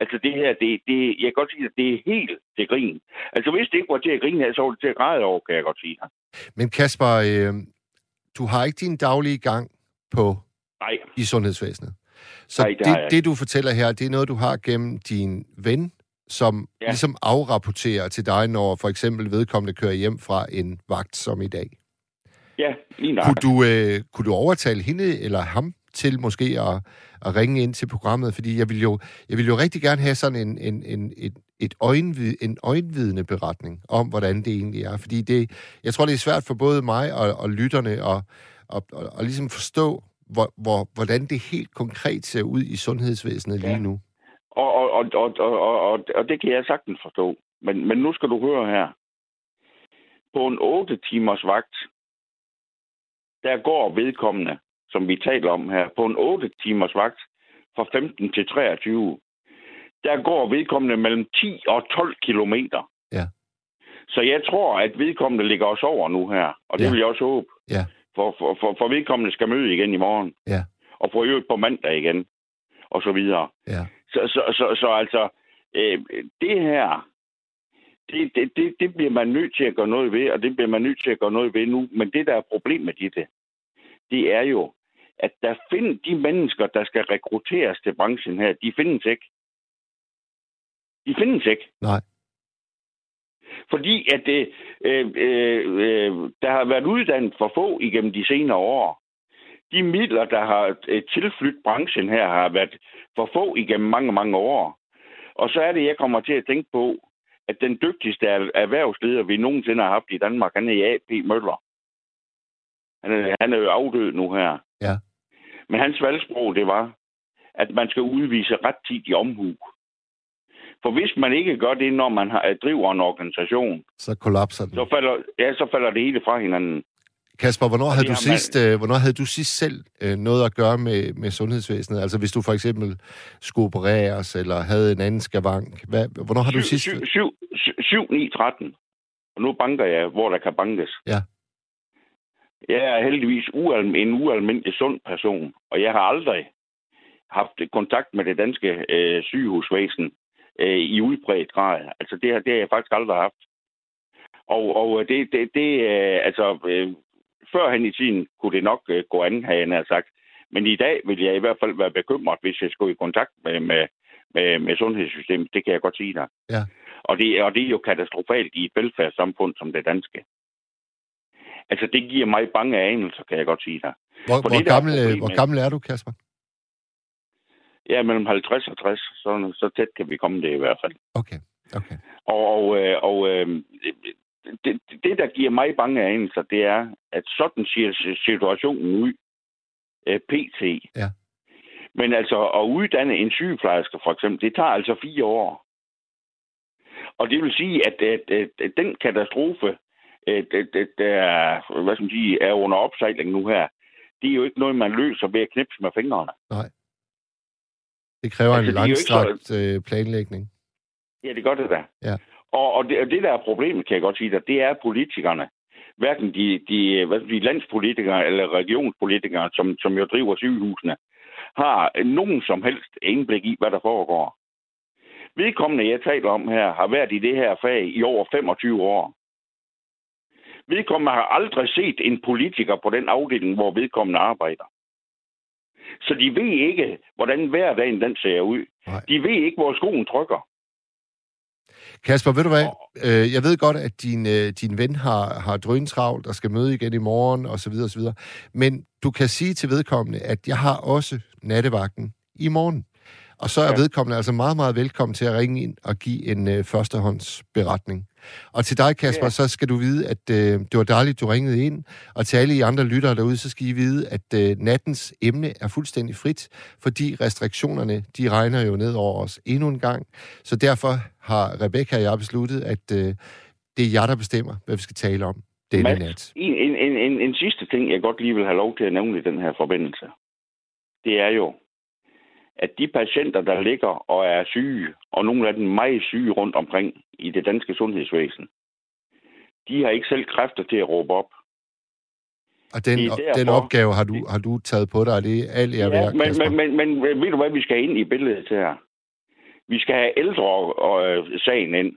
Altså det her, det, det, jeg kan godt sige, at det er helt til grin. Altså hvis det ikke var til at grine så var det til at græde over, kan jeg godt sige. Men Kasper, øh, du har ikke din daglige gang på Nej, i sundhedsvæsenet. Så Nej, det det, det, du fortæller her, det er noget, du har gennem din ven, som ja. ligesom afrapporterer til dig, når for eksempel vedkommende kører hjem fra en vagt som i dag. Ja, lige nok. Kunne du, øh, kunne du overtale hende eller ham til måske at, at ringe ind til programmet? Fordi jeg vil jo, jeg vil jo rigtig gerne have sådan en, en, en, et, et øjenvid, en øjenvidende beretning om, hvordan det egentlig er. Fordi det, jeg tror, det er svært for både mig og, og lytterne at, at, at, at ligesom forstå, hvor, hvor, hvordan det helt konkret ser ud i sundhedsvæsenet ja. lige nu. Og, og, og, og, og, og, og det kan jeg sagtens forstå. Men, men nu skal du høre her. På en 8 timers vagt, der går vedkommende, som vi taler om her, på en 8 timers vagt fra 15 til 23, der går vedkommende mellem 10 og 12 kilometer. Ja. Så jeg tror, at vedkommende ligger os over nu her, og det ja. vil jeg også håbe. Ja. For, for, for, for vedkommende skal møde igen i morgen. Ja. Og få øvrigt på mandag igen, og så videre. Ja. Så, så, så, så altså, øh, det her, det, det, det, det bliver man nødt til at gøre noget ved, og det bliver man nødt til at gøre noget ved nu. Men det, der er problemet i det, det er jo, at der findes de mennesker, der skal rekrutteres til branchen her, de findes ikke. De findes ikke. Nej. Fordi at det, øh, øh, øh, der har været uddannet for få igennem de senere år. De midler, der har øh, tilflyttet branchen her, har været for få igennem mange, mange år. Og så er det, jeg kommer til at tænke på, at den dygtigste erhvervsleder, vi nogensinde har haft i Danmark, han er A.P. Møller. Han er, han er jo afdød nu her. Ja. Men hans valgsprog, det var, at man skal udvise rettidig omhu. For hvis man ikke gør det, når man har, driver en organisation, så kollapser den. Så falder, ja, så falder det hele fra hinanden. Kasper, hvornår havde, du sidst, man... øh, hvornår havde du sidst selv øh, noget at gøre med, med sundhedsvæsenet? Altså hvis du for eksempel skulle opereres, eller havde en anden skavank. Hvad, hvornår har 7, du sidst... 7, 7, 7, 9, 13. Og nu banker jeg, hvor der kan bankes. Ja. Jeg er heldigvis ualm, en ualmindelig sund person, og jeg har aldrig haft kontakt med det danske øh, sygehusvæsen øh, i udbredt grad. Altså det, det har jeg faktisk aldrig haft. Og, og det, det, det øh, altså, øh, førhen i tiden kunne det nok øh, gå an, har jeg sagt. Men i dag vil jeg i hvert fald være bekymret, hvis jeg skulle i kontakt med, med, med, med sundhedssystemet. Det kan jeg godt sige dig. Ja. Og, det, og det er jo katastrofalt i et velfærdssamfund som det danske. Altså, det giver mig bange anelser, kan jeg godt sige dig. Hvor, hvor, det, gammel, hvor gammel er du, Kasper? Ja, mellem 50 og 60. Så, så tæt kan vi komme det i hvert fald. Okay, okay. Og, og, øh, og øh, det, det, der giver mig bange anelser, det er, at sådan ser situationen ud. Øh, PT. Ja. Men altså, at uddanne en sygeplejerske, for eksempel, det tager altså fire år. Og det vil sige, at, at, at, at den katastrofe, Øh, det, det, det er, hvad skal man sige, er under opsejling nu her, det er jo ikke noget, man løser ved at knipse med fingrene. Nej. Det kræver altså, en langstrakt så... Øh, planlægning. Ja, det gør det da. Ja. Og, og, det, og det, der er problemet, kan jeg godt sige dig, det er politikerne. Hverken de, de, hvad de landspolitikere eller regionspolitikere, som, som jo driver sygehusene, har nogen som helst indblik i, hvad der foregår. Vedkommende, jeg taler om her, har været i det her fag i over 25 år. Vedkommende har aldrig set en politiker på den afdeling, hvor vedkommende arbejder. Så de ved ikke, hvordan hverdagen den ser ud. Nej. De ved ikke, hvor skoen trykker. Kasper, ved du hvad? Øh, jeg ved godt, at din, øh, din ven har, har drøntravlt og skal møde igen i morgen osv. osv. Men du kan sige til vedkommende, at jeg har også nattevagten i morgen. Og så er ja. vedkommende altså meget, meget velkommen til at ringe ind og give en øh, førstehåndsberetning. Og til dig, Kasper, ja. så skal du vide, at øh, det var dejligt, du ringede ind. Og til alle I andre lyttere derude, så skal I vide, at øh, nattens emne er fuldstændig frit, fordi restriktionerne, de regner jo ned over os endnu en gang. Så derfor har Rebecca og jeg besluttet, at øh, det er jer, der bestemmer, hvad vi skal tale om denne Mads, nat. En, en, en, en, sidste ting, jeg godt lige vil have lov til at nævne i den her forbindelse, det er jo, at de patienter, der ligger og er syge, og nogle af dem meget syge rundt omkring i det danske sundhedsvæsen, de har ikke selv kræfter til at råbe op. Og den, derfor, den opgave har du, har du taget på dig, og det er alt jeg ja, men, men, men, men ved du hvad, vi skal ind i billedet her? Vi skal have ældre og, øh, sagen ind.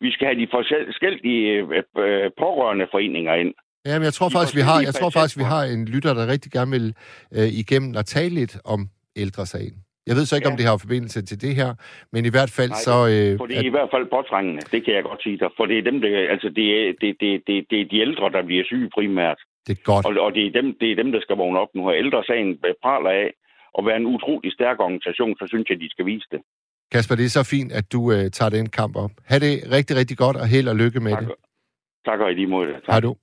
Vi skal have de forskellige øh, pårørende foreninger ind. Ja, men jeg tror faktisk, vi har, jeg tror faktisk, vi har en lytter, der rigtig gerne vil øh, igennem og tale lidt om ældresagen. Jeg ved så ikke, ja. om det har forbindelse til det her, men i hvert fald Nej, så... Øh, for det er at... i hvert fald påtrængende, det kan jeg godt sige dig. For det er dem, der, altså det er, det, det, det, det er de ældre, der bliver syge primært. Det er godt. Og, og det, er dem, det er dem, der skal vågne op nu. Ældre sagen praler af at være en utrolig stærk organisation, så synes jeg, de skal vise det. Kasper, det er så fint, at du uh, tager den kamp op. Ha' det rigtig, rigtig godt, og held og lykke med tak. det. Tak og i lige måde. Tak. Hej du.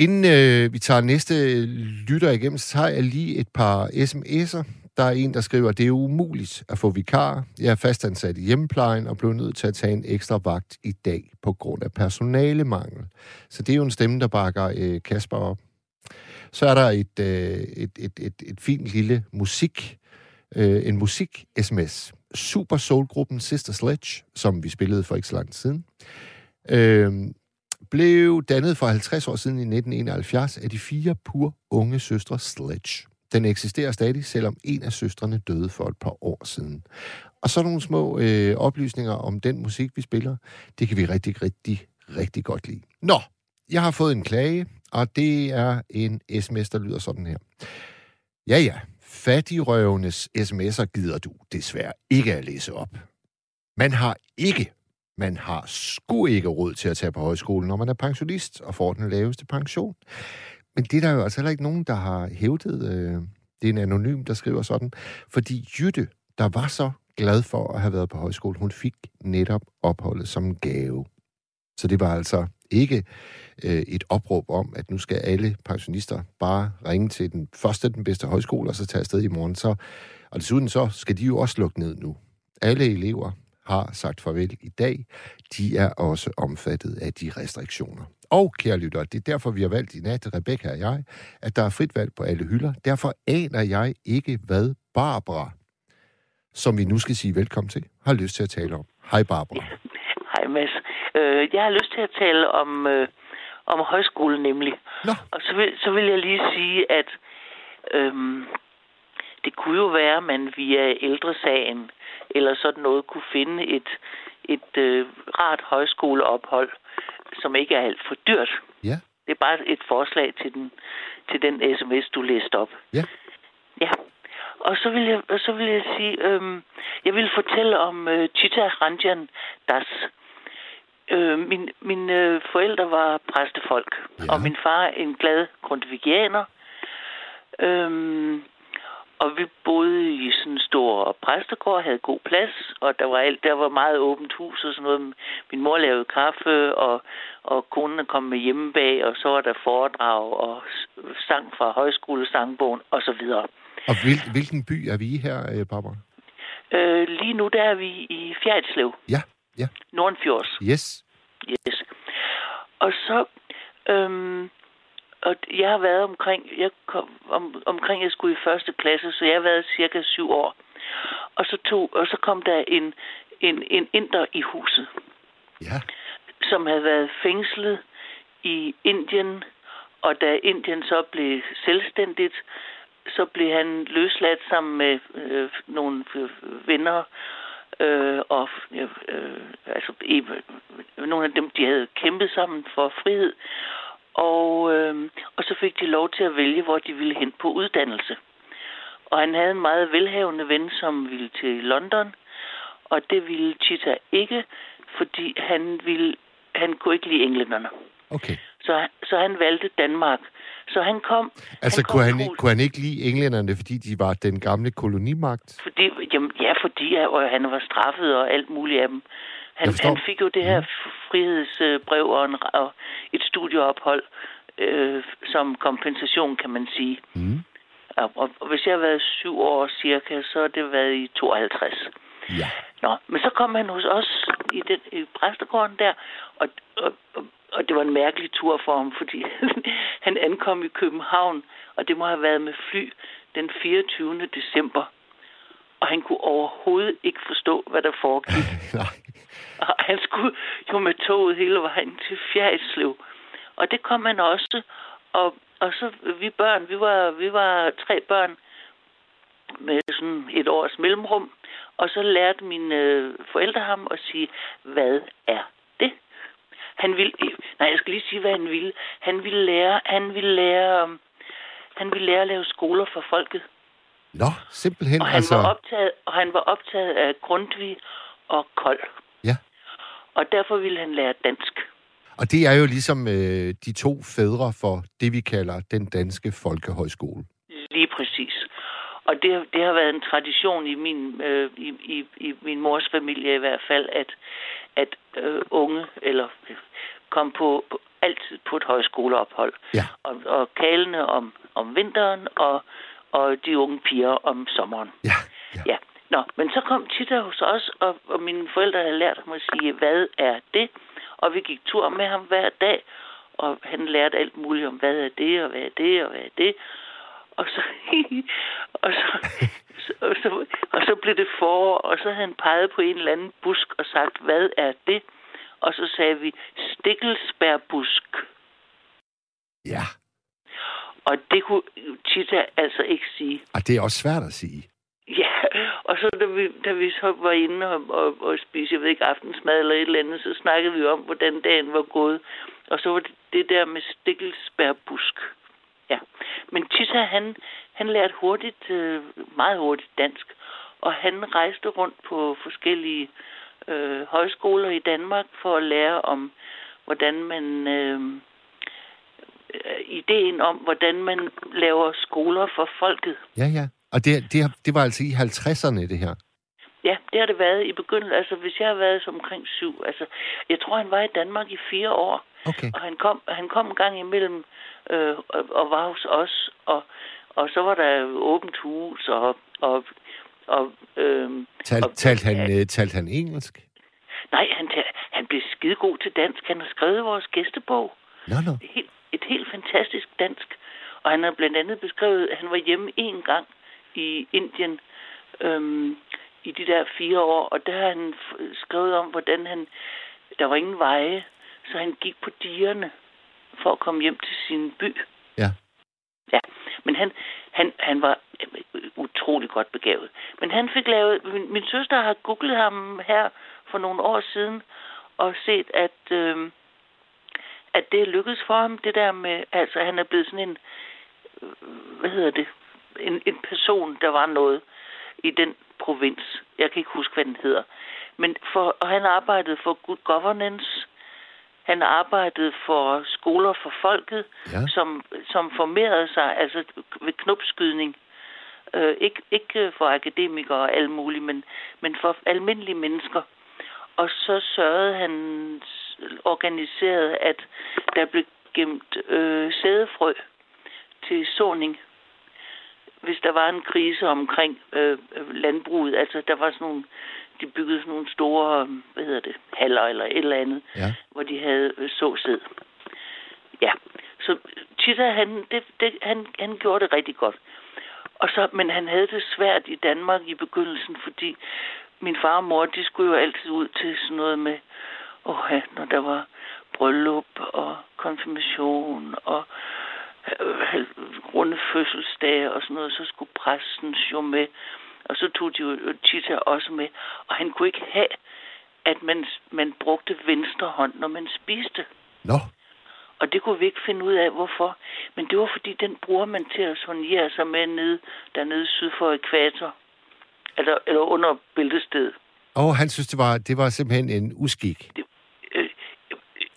Inden øh, vi tager næste lytter igennem, så tager jeg lige et par sms'er. Der er en, der skriver, det er umuligt at få vikar. Jeg er fastansat i hjemmeplejen og blev nødt til at tage en ekstra vagt i dag på grund af personalemangel. Så det er jo en stemme, der bakker øh, Kasper op. Så er der et, øh, et, et, et, et fint lille musik, øh, en musik-sms. Super Soul-gruppen Sister Sledge, som vi spillede for ikke så lang tid siden, øh, blev dannet for 50 år siden i 1971 af de fire pur unge søstre Sledge. Den eksisterer stadig, selvom en af søstrene døde for et par år siden. Og så nogle små øh, oplysninger om den musik, vi spiller. Det kan vi rigtig, rigtig, rigtig godt lide. Nå, jeg har fået en klage, og det er en sms, der lyder sådan her. Ja, ja, fattigrøvenes sms'er gider du desværre ikke at læse op. Man har ikke, man har sgu ikke råd til at tage på højskole, når man er pensionist og får den laveste pension. Men det er der jo altså heller ikke nogen, der har hævdet. Øh, det er en anonym, der skriver sådan. Fordi Jytte, der var så glad for at have været på højskole, hun fik netop opholdet som gave. Så det var altså ikke øh, et opråb om, at nu skal alle pensionister bare ringe til den første, den bedste højskole, og så tage afsted i morgen. Så, og desuden så skal de jo også lukke ned nu. Alle elever har sagt farvel i dag. De er også omfattet af de restriktioner. Og, kære lytter, det er derfor, vi har valgt i nat, Rebecca og jeg, at der er frit valg på alle hylder. Derfor aner jeg ikke, hvad Barbara, som vi nu skal sige velkommen til, har lyst til at tale om. Hej Barbara. *laughs* Hej Mads. Øh, jeg har lyst til at tale om, øh, om højskolen nemlig. Nå. Og så vil, så vil jeg lige sige, at øh, det kunne jo være, at man via ældresagen eller sådan noget kunne finde et, et øh, rart højskoleophold, som ikke er alt for dyrt. Ja. Det er bare et forslag til den, til den sms, du læste op. Ja. Ja. Og så vil jeg, så vil jeg sige, øhm, jeg vil fortælle om øh, Chita Ranjan Das. Øh, min, mine øh, forældre var præstefolk, ja. og min far en glad grundvigianer. Øhm, og vi boede i sådan en stor præstegård, havde god plads, og der var, alt, der var meget åbent hus og sådan noget. Min mor lavede kaffe, og, og konen kom med hjemme bag, og så var der foredrag og sang fra højskolesangbogen og så videre. Og hvil, hvilken by er vi her, øh, Barbara? Øh, lige nu der er vi i Fjerdslev. Ja, ja. Nordenfjords. Yes. Yes. Og så... Øhm, og jeg har været omkring, jeg kom, om, omkring jeg skulle i første klasse, så jeg har været cirka syv år. Og så, tog, og så kom der en, en, en inder i huset, Ja. som havde været fængslet i Indien, og da Indien så blev selvstændigt, så blev han løsladt sammen med øh, nogle venner, øh, og øh, altså, i, nogle af dem, de havde kæmpet sammen for frihed. Og, øh, og så fik de lov til at vælge, hvor de ville hen på uddannelse. Og han havde en meget velhavende ven, som ville til London, og det ville Chita ikke, fordi han, ville, han kunne ikke lide englænderne. Okay. Så, så han valgte Danmark. Så han kom... Altså, han kom kunne, han, ikke- kunne han ikke lide englænderne, fordi de var den gamle kolonimagt? Fordi, jamen, ja, fordi øh, han var straffet og alt muligt af dem. Han, han fik jo det her frihedsbrev og, en, og et studieophold øh, som kompensation, kan man sige. Mm. Og, og, og hvis jeg har været syv år cirka, så har det været i 52. Ja. Nå, men så kom han hos os i, den, i præstegården der, og, og, og, og det var en mærkelig tur for ham, fordi *laughs* han ankom i København, og det må have været med fly den 24. december. Og han kunne overhovedet ikke forstå, hvad der foregik. *laughs* Nej. Og han skulle jo med toget hele vejen til Fjerdslev. Og det kom han også. Og, og så vi børn, vi var, vi var tre børn med sådan et års mellemrum. Og så lærte mine øh, forældre ham at sige, hvad er det? Han ville, nej, jeg skal lige sige, hvad han ville. Han ville lære, han ville lære, han ville lære at lave skoler for folket. Nå, simpelthen. Og han, altså... var optaget, og han var optaget af Grundtvig og Kold. Ja. Og derfor ville han lære dansk. Og det er jo ligesom øh, de to fædre for det, vi kalder den danske folkehøjskole. Lige præcis. Og det, det har været en tradition i min, øh, i, i, i min mors familie i hvert fald, at, at øh, unge eller kom på, på altid på et højskoleophold. Ja. Og, og kalene om, om vinteren og, og de unge piger om sommeren. Ja, ja. Ja. Nå, men så kom Tita hos os, og, og mine forældre havde lært ham at sige, hvad er det? Og vi gik tur med ham hver dag, og han lærte alt muligt om, hvad er det, og hvad er det, og hvad er det. Og så, *laughs* og så, og så, og så blev det forår, og så havde han peget på en eller anden busk og sagt, hvad er det? Og så sagde vi, stikkelsbærbusk. Ja, Og det kunne Tita altså ikke sige. og det er også svært at sige. Ja, og så da vi, da vi så var inde og, og, og spise, jeg ved ikke, aftensmad eller et eller andet, så snakkede vi om, hvordan dagen var gået. Og så var det det der med stikkelsbærbusk. Ja. Men Tissa, han, han lærte hurtigt, øh, meget hurtigt dansk. Og han rejste rundt på forskellige øh, højskoler i Danmark for at lære om, hvordan man... Øh, ideen om, hvordan man laver skoler for folket. Ja, ja. Og det, det, det var altså i 50'erne, det her. Ja, det har det været i begyndelsen. Altså, hvis jeg har været som omkring syv. Altså, jeg tror, han var i Danmark i fire år. Okay. Og han kom, han kom en gang imellem øh, og, og var hos os. Og, og så var der åbent hus. Og, og, og, øh, Tal, og, talte, han, øh, talte han engelsk? Nej, han, han blev skidegod til dansk. Han har skrevet vores gæstebog. Nå, nå. Et helt, et helt fantastisk dansk. Og han har blandt andet beskrevet, at han var hjemme en gang i Indien øhm, i de der fire år, og der har han skrevet om, hvordan han, der var ingen veje, så han gik på dierne for at komme hjem til sin by. Ja. Ja, men han, han, han var utrolig godt begavet. Men han fik lavet, min, min søster har googlet ham her for nogle år siden, og set, at, øh, at det er lykkedes for ham, det der med, altså han er blevet sådan en, øh, hvad hedder det, en, en person, der var noget i den provins. Jeg kan ikke huske, hvad den hedder. Men for, og han arbejdede for good governance. Han arbejdede for skoler for folket, Ja. som, som formerede sig altså ved knopskydning. Øh, ikke, ikke for akademikere og alt muligt, men, men for almindelige mennesker. Og så sørgede han organiseret, at der blev gemt øh, sædefrø til såning hvis der var en krise omkring øh, landbruget, altså der var sådan nogle, de byggede sådan nogle store, hvad hedder det, haller eller et eller andet, Ja. hvor de havde øh, såsæd. Ja, så Tita, han, det, det, han, han gjorde det rigtig godt. Og så, men han havde det svært i Danmark i begyndelsen, fordi min far og mor, de skulle jo altid ud til sådan noget med, ja, når der var bryllup og konfirmation og øh, runde fødselsdage og sådan noget, så skulle præsten jo med. Og så tog de jo Tita også med. Og han kunne ikke have, at man, man brugte venstre hånd, når man spiste. Nå, Og det kunne vi ikke finde ud af, hvorfor. Men det var, fordi den bruger man til at sonere sig med nede, dernede syd for ekvator. Eller, eller under bæltestedet. Og han synes, det var, det var simpelthen en uskik. Øh,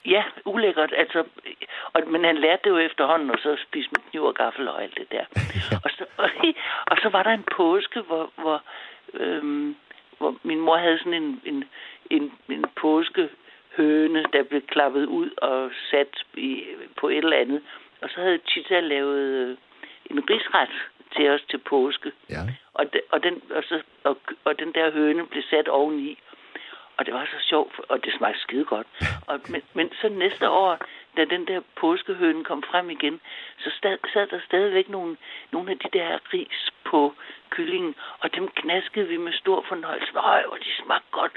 ja, ulækkert. Altså, og, men han lærte det jo efterhånden, og så spiste med kniv og gaffel og alt det der. *laughs* og, så, og, *laughs* og så var der en påske, hvor, hvor, øhm, hvor min mor havde sådan en, en, en, en påskehøne, der blev klappet ud og sat i, på et eller andet. Og så havde Tita lavet øh, en risret til os til påske. Ja. Og, de, og, den, og, så, og, og den der høne blev sat oveni. Og det var så sjovt, og det smagte skide godt. *laughs* Og, men, men så næste år, da den der påskehøne kom frem igen, så stad, sad der stadigvæk nogle, nogle af de der ris på kyllingen, og dem knaskede vi med stor fornøjelse. Øj, hvor de smagte godt.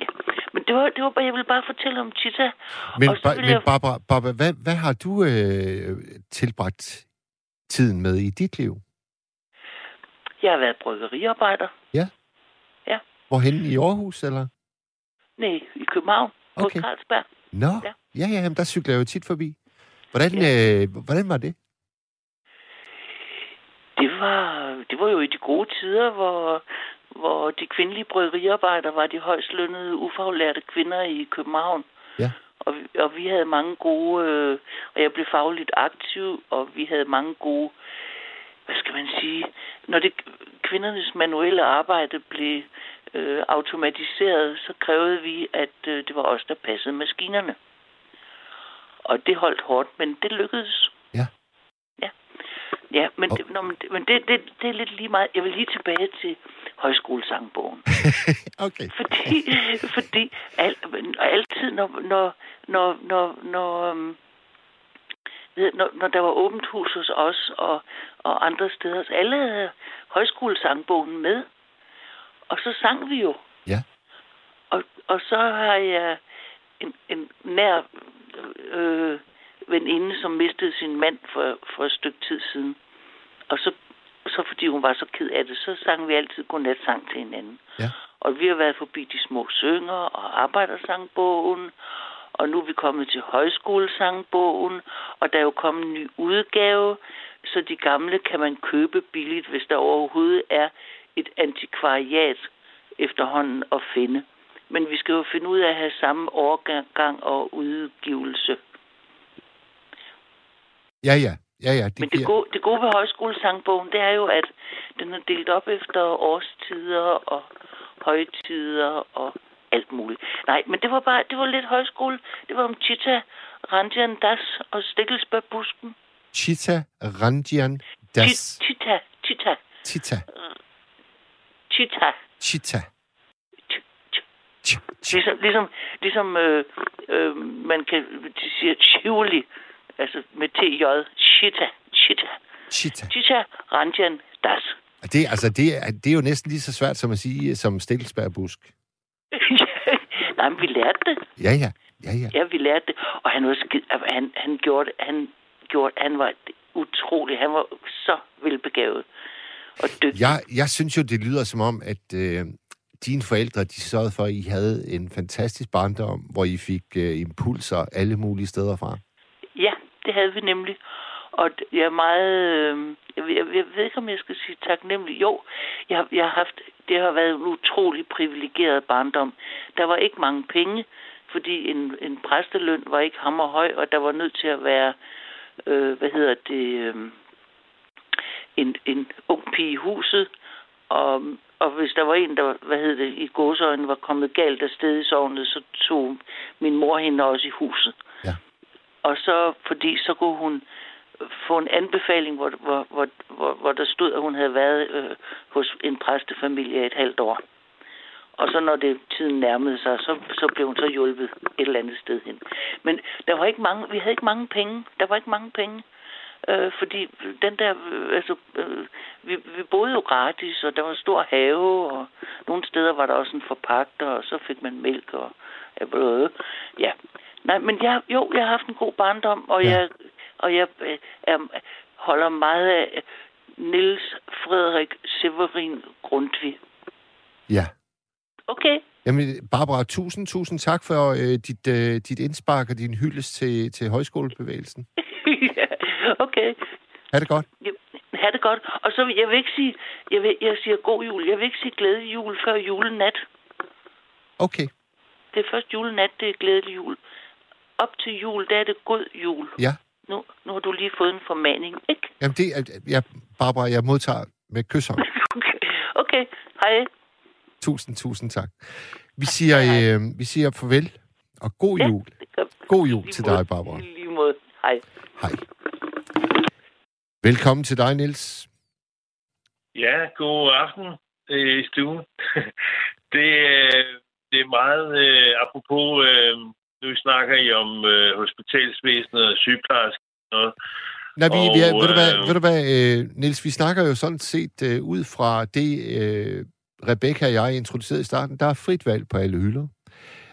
Ja. Men det var, det var bare, jeg ville bare fortælle om Tita. Men, ba- men jeg- Barbara, Barbara hvad, hvad har du øh, tilbragt tiden med i dit liv? Jeg har været bryggeriarbejder. Hvorhen i Aarhus, eller? Nej, i København. På Okay. Carlsberg. Nå, Ja. ja, ja, jamen, der cykler jeg jo tit forbi. Hvordan, øh, hvordan var det? Det var, det var jo i de gode tider, hvor, hvor de kvindelige bryggeriarbejdere var de højst lønnede, ufaglærte kvinder i København. Ja. Og, vi- og vi havde mange gode, øh, og jeg blev fagligt aktiv, og vi havde mange gode, hvad skal man sige, når det kvindernes manuelle arbejde blev øh, automatiseret, så krævede vi, at øh, det var os, der passede maskinerne. Og det holdt hårdt, men det lykkedes. Ja. Ja, ja men, Og- det, nå, men, det, men det, det, det er lidt lige meget. Jeg vil lige tilbage til højskolesangbogen. *laughs* Okay. Fordi, fordi al, altid, når, når, når, når, når, øhm, når, når der var åbent hus hos os og, og andre steder, så alle havde højskolesangbogen med. Og så sang vi jo. Ja. Og, og så har jeg en, en nær øh, veninde, som mistede sin mand for, for et stykke tid siden. Og så, så fordi hun var så ked af det, så sang vi altid godnatsang til hinanden. Ja. Og vi har været forbi de små synger og arbejdersangbogen, og nu er vi kommet til højskolesangbogen, og der er jo kommet en ny udgave, så de gamle kan man købe billigt, hvis der overhovedet er et antikvariat efterhånden at finde. Men vi skal jo finde ud af at have samme overgang og udgivelse. Ja, ja. Ja, ja. Det Men det giver... gode, det gode ved højskolesangbogen, det er jo, at den er delt op efter årstider og højtider og alt muligt. Nej, men det var bare, det var lidt højskole. Det var om Chita, Ranjan Das og Stikkelsbærbusken. Chita Ranjian Das. Chita, Chita. Chita. Chita. Ch- ch- Ch- ch- Ligesom, ligesom, ligesom øh, øh, man kan de siger Chivoli, altså med TJ, Chita, Chita, Chita. Chita, Ranjan, Das. Det, altså, det, er, det er jo næsten lige så svært som at sige som Stikkelsbærbusk. Nej, *laughs* men vi lærte det. Ja, ja. Ja, ja. Ja, vi lærte det. Og han var han, han gjorde han gjorde, han var utrolig, han var så velbegavet og dygtig. Jeg, jeg synes jo, det lyder som om, at øh, dine forældre, de sørgede for, at I havde en fantastisk barndom, hvor I fik øh, impulser alle mulige steder fra. Ja, det havde vi nemlig. Og jeg er meget... Øh, jeg, ved- jeg, jeg ved ikke, om jeg skal sige taknemmelig. Jo, jeg, jeg har haft... Det har været en utrolig privilegeret barndom. Der var ikke mange penge, fordi en, en præsteløn var ikke hammerhøj, og der var nødt til at være... Øh, hvad hedder det... Øh, en, en ung pige i huset, og, og hvis der var en, der, hvad hedder det, i gåsøjne var kommet galt af sted i sovnet, så tog min mor hende også i huset. Ja. Og så, fordi så kunne hun få en anbefaling, hvor, hvor, hvor, hvor, hvor der stod, at hun havde været øh, hos en præstefamilie et halvt år. Og så når det tiden nærmede sig, så, så blev hun så hjulpet et eller andet sted hen. Men der var ikke mange, vi havde ikke mange penge. Der var ikke mange penge. Øh, fordi den der, øh, altså, øh, vi, vi boede jo gratis, og der var stor have, og nogle steder var der også en forpagter, og så fik man mælk og bløde. Ja. Nej, men jeg, jo, jeg har haft en god barndom, og ja. jeg, og jeg øh, er, holder meget af Niels Frederik Severin Grundtvig. Ja. Okay. Jamen, Barbara, tusind, tusind tak for øh, dit, øh, dit indspark og din hyldest til, til højskolebevægelsen. *laughs* ja, okay. Ha' det godt. Ja, Ha' det godt. Og så jeg vil ikke sige, jeg, vil, jeg siger god jul. Jeg vil ikke sige glædelig jul før julenat. Okay. Det er først julenat, det er glædelig jul. Op til jul, der er det god jul. Ja. Nu, nu har du lige fået en formaning, ikke? Jamen, det er... Ja, Barbara, jeg modtager med kyshånd. *laughs* Okay, okay. hej. Tusind, tusind tak. Vi siger, øh, vi siger farvel og god Ja, jul. God jul lige til måde. dig, Barbara. Lige måde. Hej. Hej. Velkommen til dig, Niels. Ja, god aften øh, i stuen. *laughs* det, øh, det er meget øh, apropos, øh, nu snakker I om øh, hospitalsvæsenet og sygeplejersker og noget. Nej, vi, Og, vi er, ved, du hvad, øh, ved du hvad, øh, Niels, vi snakker jo sådan set øh, ud fra det, øh, Rebecca og jeg introducerede i starten. Der er frit valg på alle hylder.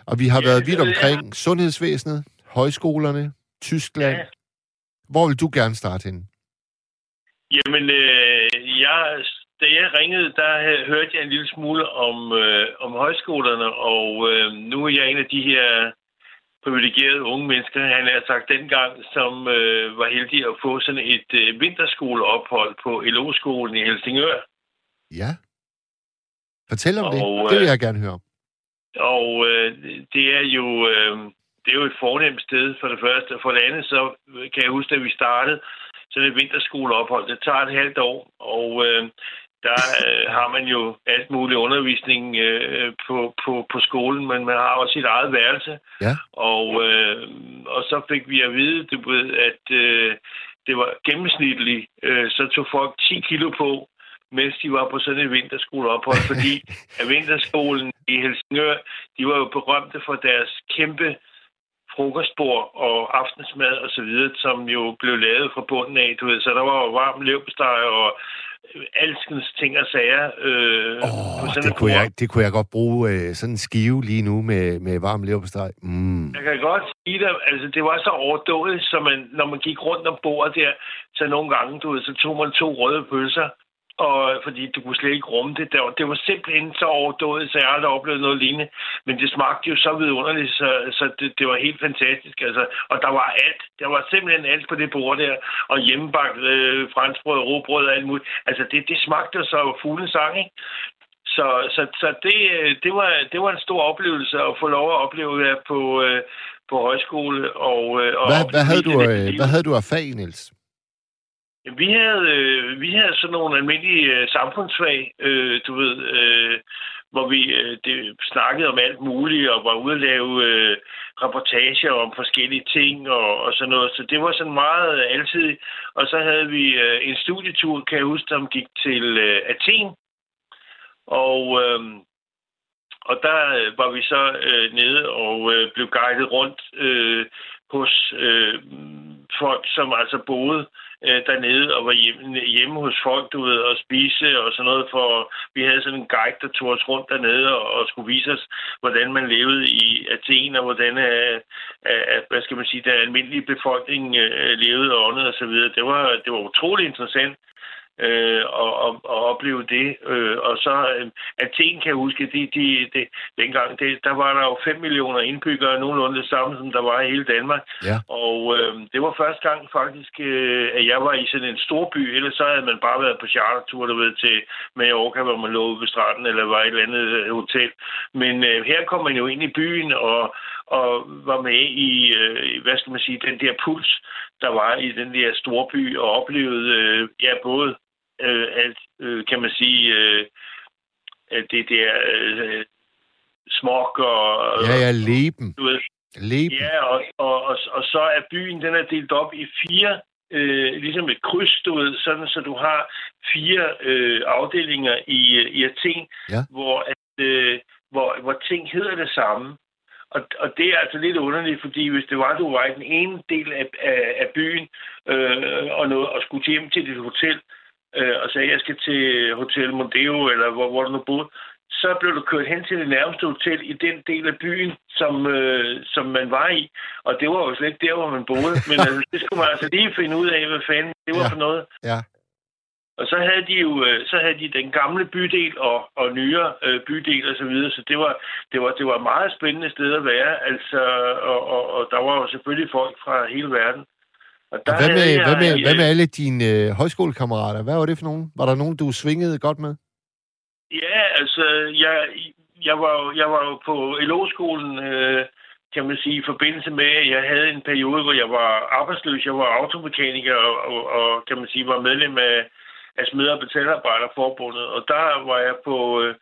Og vi har Ja, været vidt omkring sundhedsvæsenet, højskolerne, Tyskland. Ja. Hvor vil du gerne starte henne? Jamen, øh, jeg, da jeg ringede, der hørte jeg en lille smule om, øh, om højskolerne, og øh, nu er jeg en af de her privilegerede unge mennesker, han har sagt dengang, som øh, var heldig at få sådan et øh, vinterskoleophold på LO-skolen i Helsingør. Ja. Fortæl om Og, det. Det vil øh, jeg gerne høre om. Og øh, det er jo øh, det er jo et fornemt sted for det første. For det andet, så kan jeg huske, at vi startede sådan et vinterskoleophold. Det tager et halvt år, og øh, der øh, har man jo alt mulig undervisning øh, på, på, på skolen, men man har også sit eget værelse. Ja. Og, øh, og så fik vi at vide, du ved, at øh, det var gennemsnitligt, øh, så tog folk 10 kilo på, mens de var på sådan et vinterskoleophold, *laughs* fordi at vinterskolen i Helsingør, de var jo berømte for deres kæmpe frokostbord og aftensmad og så videre, som jo blev lavet fra bunden af, du ved. Så der var jo varm leverpostej og alskens ting og sager. Øh, sådan det, et kunne jeg, det kunne jeg godt bruge øh, sådan en skive lige nu med, med varm leverpostej. Mm. Jeg kan godt sige dig, altså det var så overdået, så man, når man gik rundt om bordet der, så nogle gange, du ved, så tog man to røde pølser, og fordi du kunne slet ikke rumme det. Det var, det var simpelthen så overdået, så jeg aldrig oplevet noget lignende. Men det smagte jo så vidunderligt, så, så det, det var helt fantastisk. Altså. Og der var alt. Der var simpelthen alt på det bord der. Og hjemmebagt øh, franskbrød, råbrød og alt muligt. Altså det, det smagte jo så fuglens sang, ikke? Så, så, så det, øh, det, var, det var en stor oplevelse at få lov at opleve her på, øh, på højskole. Og, øh, og Hvad, hvad, opleve havde du, øh, hvad havde du af fag, Niels? Vi havde, øh, vi havde sådan nogle almindelige øh, samfundsfag, øh, du ved, øh, hvor vi øh, det, snakkede om alt muligt, og var ude at lave øh, reportager om forskellige ting og, og sådan noget. Så det var sådan meget øh, altid. Og så havde vi øh, en studietur, kan jeg huske, som gik til øh, Athen. Og, øh, og der øh, var vi så øh, nede og øh, blev guidet rundt øh, hos øh, folk, som altså boede øh, dernede og var hjemme, hjemme hos folk, du ved, og spise og sådan noget, for vi havde sådan en guide, der tog os rundt dernede og, og skulle vise os, hvordan man levede i Athen, og hvordan, øh, øh, hvad skal man sige, den almindelige befolkning øh, levede og åndede og så videre. Det var, det var utrolig interessant øh, og, og, og opleve det. Øh, og så øh, Athen kan jeg huske, de, de, de, dengang, det, der var der jo 5 millioner indbyggere, nogenlunde det samme, som der var i hele Danmark. Ja. Og øh, det var første gang faktisk, øh, at jeg var i sådan en stor by, ellers så havde man bare været på chartertur, du ved, til Mallorca, hvor man lå ved stranden, eller var i et eller andet øh, hotel. Men øh, her kom man jo ind i byen, og, og var med i, øh, hvad skal man sige, den der puls, der var i den der store by, og oplevede, øh, ja, både øh, alt, øh, kan man sige, øh, at det der øh, smog og... Ja, ja, leben. Du ved, Leben. Ja, og, og, og, og så er byen, den er delt op i fire, øh, ligesom et kryds, du ved, sådan så du har fire øh, afdelinger i, i Athen, Ja. hvor, at, øh, hvor, hvor ting hedder det samme. Og, og det er altså lidt underligt, fordi hvis det var, du var i den ene del af, af, af byen øh, og, noget, og skulle hjem til dit hotel, øh, og sagde, jeg skal til Hotel Mondeo, eller hvor, hvor du nu boede, så blev du kørt hen til det nærmeste hotel i den del af byen, som, øh, som man var i. Og det var jo slet ikke der, hvor man boede. Men altså, det skulle man altså lige finde ud af, hvad fanden det var Ja. for noget. Ja. Og så havde de jo øh, så havde de den gamle bydel og, og nyere øh, bydel og så videre, så det var, det var, det var et meget spændende sted at være, altså, og, og, og der var jo selvfølgelig folk fra hele verden. Og Og hvad, med, jeg, hvad, med, øh, hvad med alle dine øh, højskolekammerater? Hvad var det for nogen? Var der nogen, du svingede godt med? Ja, altså, jeg, jeg, var, jo, jeg var jo på LO-skolen, øh, kan man sige, i forbindelse med, at jeg havde en periode, hvor jeg var arbejdsløs. Jeg var automekaniker og, og, og kan man sige, var medlem af, af Smed- og Betalarbejderforbundet. Og der var jeg på, øh,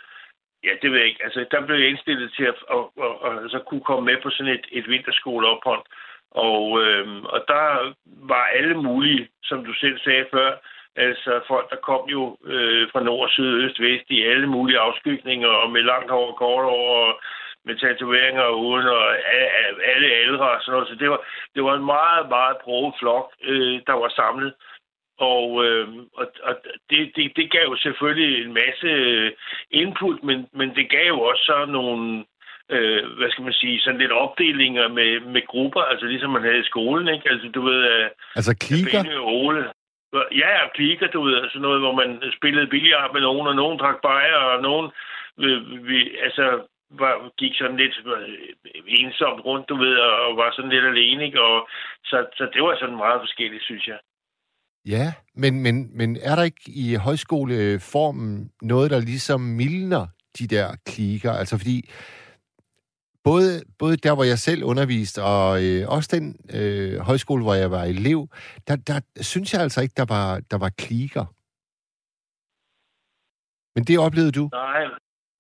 ja, det ved jeg ikke, altså, der blev jeg indstillet til at, at, at, at, at så kunne komme med på sådan et, et vinterskoleophold. Og, øh, og der var alle mulige, som du selv sagde før, Altså folk, der kom jo øh, fra nord, syd, øst, vest i alle mulige afskygninger, og med langt hår, kort hår, og med tatoveringer og uden, og alle aldre og sådan noget. Så det var, det var en meget, meget broget flok, øh, der var samlet. Og, øh, og, og det, det, det gav jo selvfølgelig en masse øh, input, men, men det gav jo også så nogle, øh, hvad skal man sige, sådan lidt opdelinger med, med grupper, altså ligesom man havde i skolen, ikke? Altså du ved, øh, Altså klikker? Og Ole. Ja, og klikker, du ved, altså noget, hvor man spillede billiard med nogen, og nogen drak bajer, og nogen, vi, vi, altså, var, gik sådan lidt øh, ensomt rundt, du ved, og var sådan lidt alene, ikke? Og, så, så det var sådan meget forskelligt, synes jeg. Ja, men, men, men er der ikke i højskoleformen noget, der ligesom mildner de der klikker? Altså fordi både, både der, hvor jeg selv underviste, og øh, også den øh, højskole, hvor jeg var elev, der, der synes jeg altså ikke, der var, der var klikker. Men det oplevede du? Nej,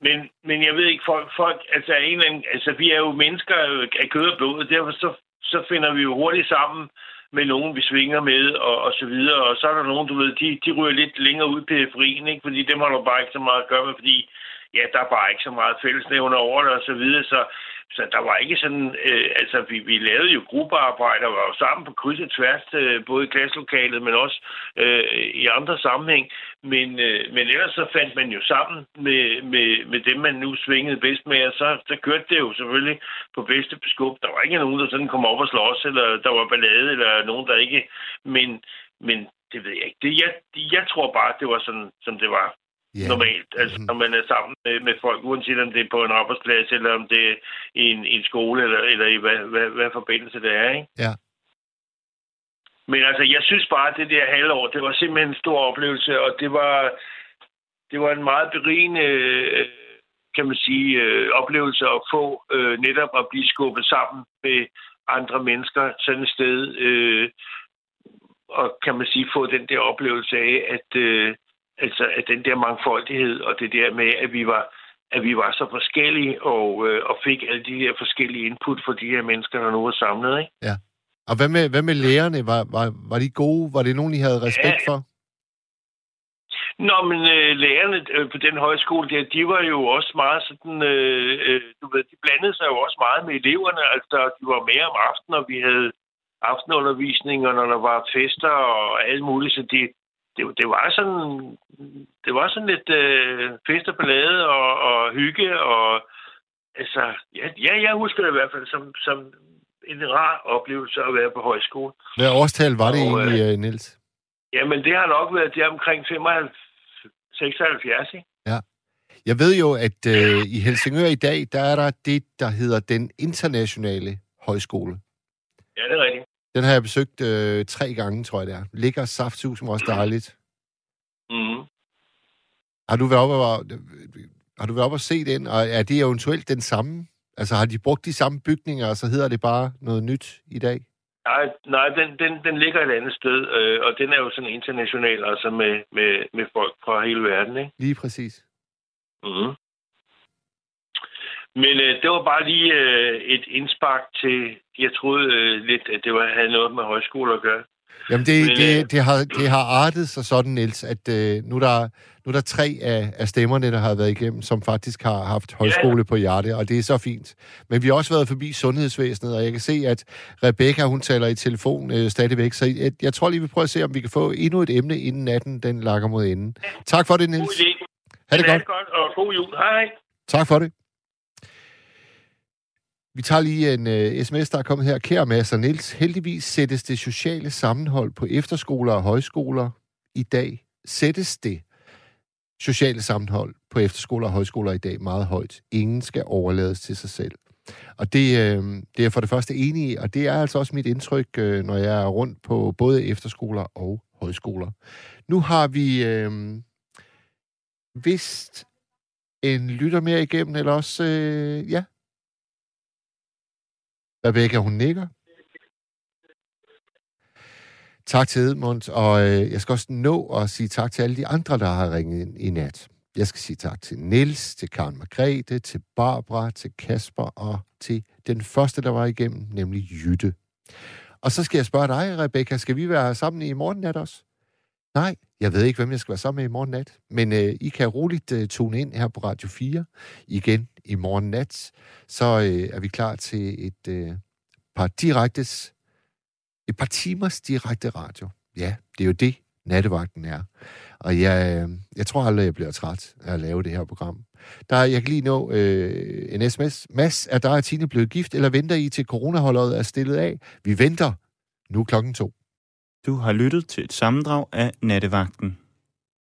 men, men jeg ved ikke, folk, folk altså, en eller anden, altså vi er jo mennesker af kød og blod, derfor så, så finder vi jo hurtigt sammen med nogen, vi svinger med, og, og så videre. Og så er der nogen, du ved, de, de ryger lidt længere ud på periferien, ikke? Fordi dem har du bare ikke så meget at gøre med, fordi ja, der er bare ikke så meget fællesnævner over det, og så videre. Så, så der var ikke sådan, øh, altså vi, vi lavede jo gruppearbejde og var jo sammen på kryds og tværs, øh, både i klasselokalet, men også øh, i andre sammenhæng. Men, øh, men ellers så fandt man jo sammen med, med, med dem, man nu svingede bedst med, og så, så kørte det jo selvfølgelig på bedste beskub. Der var ikke nogen, der sådan kom op og slås, eller der var ballade, eller nogen, der ikke... Men, men det ved jeg ikke. Det, jeg, jeg tror bare, det var sådan, som det var yeah. normalt. Altså, mm-hmm. når man er sammen med, med folk, uanset om det er på en arbejdsplads, eller om det er i en, i en skole, eller, eller i hvad, hvad, hvad forbindelse det er, ikke? Ja. Men altså, jeg synes bare, at det der halvår, det var simpelthen en stor oplevelse, og det var, det var en meget berigende, kan man sige, øh, oplevelse at få øh, netop at blive skubbet sammen med andre mennesker sådan et sted, øh, og kan man sige, få den der oplevelse af, at, øh, altså, at den der mangfoldighed og det der med, at vi var, at vi var så forskellige og, øh, og fik alle de her forskellige input for de her mennesker, der nu var samlet. Ikke? Ja. Og hvad med, hvad med lærerne? Var, var, var de gode? Var det nogen, I havde respekt ja. for? Nå, men øh, lærerne øh, på den højskole der, de var jo også meget sådan, øh, øh, du ved, de blandede sig jo også meget med eleverne. Altså, de var mere om aftenen, og vi havde aftenundervisning, og når der var fester og alt muligt, så de, det, det var sådan det var sådan lidt øh, fest og ballade og, og hygge og altså ja, ja, jeg husker det i hvert fald som, som en rar oplevelse at være på højskole. Hvad årstal var det og, egentlig, øh, øh Niels? Jamen, det har nok været der omkring 75, 76, ikke? Ja. Jeg ved jo, at øh, i Helsingør i dag, der er der det, der hedder den internationale højskole. Ja, det er rigtigt. Den har jeg besøgt øh, tre gange, tror jeg det er. Ligger saftsus, som også dejligt. Mm. Har du været oppe og, har du været oppe og se den, og er det eventuelt den samme? Altså har de brugt de samme bygninger, og så hedder det bare noget nyt i dag? Nej, nej den, den, den ligger et andet sted, øh, og den er jo sådan international, altså med, med, med folk fra hele verden, ikke? Lige præcis. Mm. Men øh, det var bare lige øh, et indspark til, jeg troede øh, lidt, at det var, havde noget med højskole at gøre. Jamen, det, Men, det, øh, det, har, det har artet sig sådan, Niels, at øh, nu, der, nu er der tre af, af stemmerne, der har været igennem, som faktisk har haft højskole ja. på hjerte, og det er så fint. Men vi har også været forbi sundhedsvæsenet, og jeg kan se, at Rebecca, hun taler i telefon øh, stadigvæk, så jeg, jeg tror lige, vi prøver at se, om vi kan få endnu et emne, inden natten den lakker mod enden. Tak for det, Niels. God idé. Ha' det, godt. godt, og god jul. Hej. Tak for det. Vi tager lige en øh, uh, sms, der er kommet her. Kære Mads og Niels, heldigvis sættes det sociale sammenhold på efterskoler og højskoler i dag. Sættes det sociale sammenhold på efterskoler og højskoler i dag meget højt. Ingen skal overlades til sig selv. Og det, øh, det er jeg for det første enig i, og det er altså også mit indtryk, øh, når jeg er rundt på både efterskoler og højskoler. Nu har vi øh, vist en lytter mere igennem, eller også, øh, ja, Rebecca, hun nikker. Tak til Edmund, og øh, jeg skal også nå at sige tak til alle de andre, der har ringet ind i nat. Jeg skal sige tak til Nils, til Karen Margrethe, til Barbara, til Kasper og til den første, der var igennem, nemlig Jytte. Og så skal jeg spørge dig, Rebecca, skal vi være sammen i morgen nat også? Nej, jeg ved ikke, hvem jeg skal være sammen med i morgen nat, men øh, I kan roligt øh, tune ind her på Radio 4 igen i morgen nat. Så øh, er vi klar til et øh, par direktes, et par timers direkte radio. Ja, det er jo det, nattevagten er. Og jeg, øh, jeg tror aldrig, jeg bliver træt af at lave det her program. Der, jeg kan lige nå øh, en sms. Mads, er der og Tine blevet gift, eller venter I til coronaholdet er stillet af? Vi venter. Nu klokken to. Du har lyttet til et sammendrag af Nattevagten.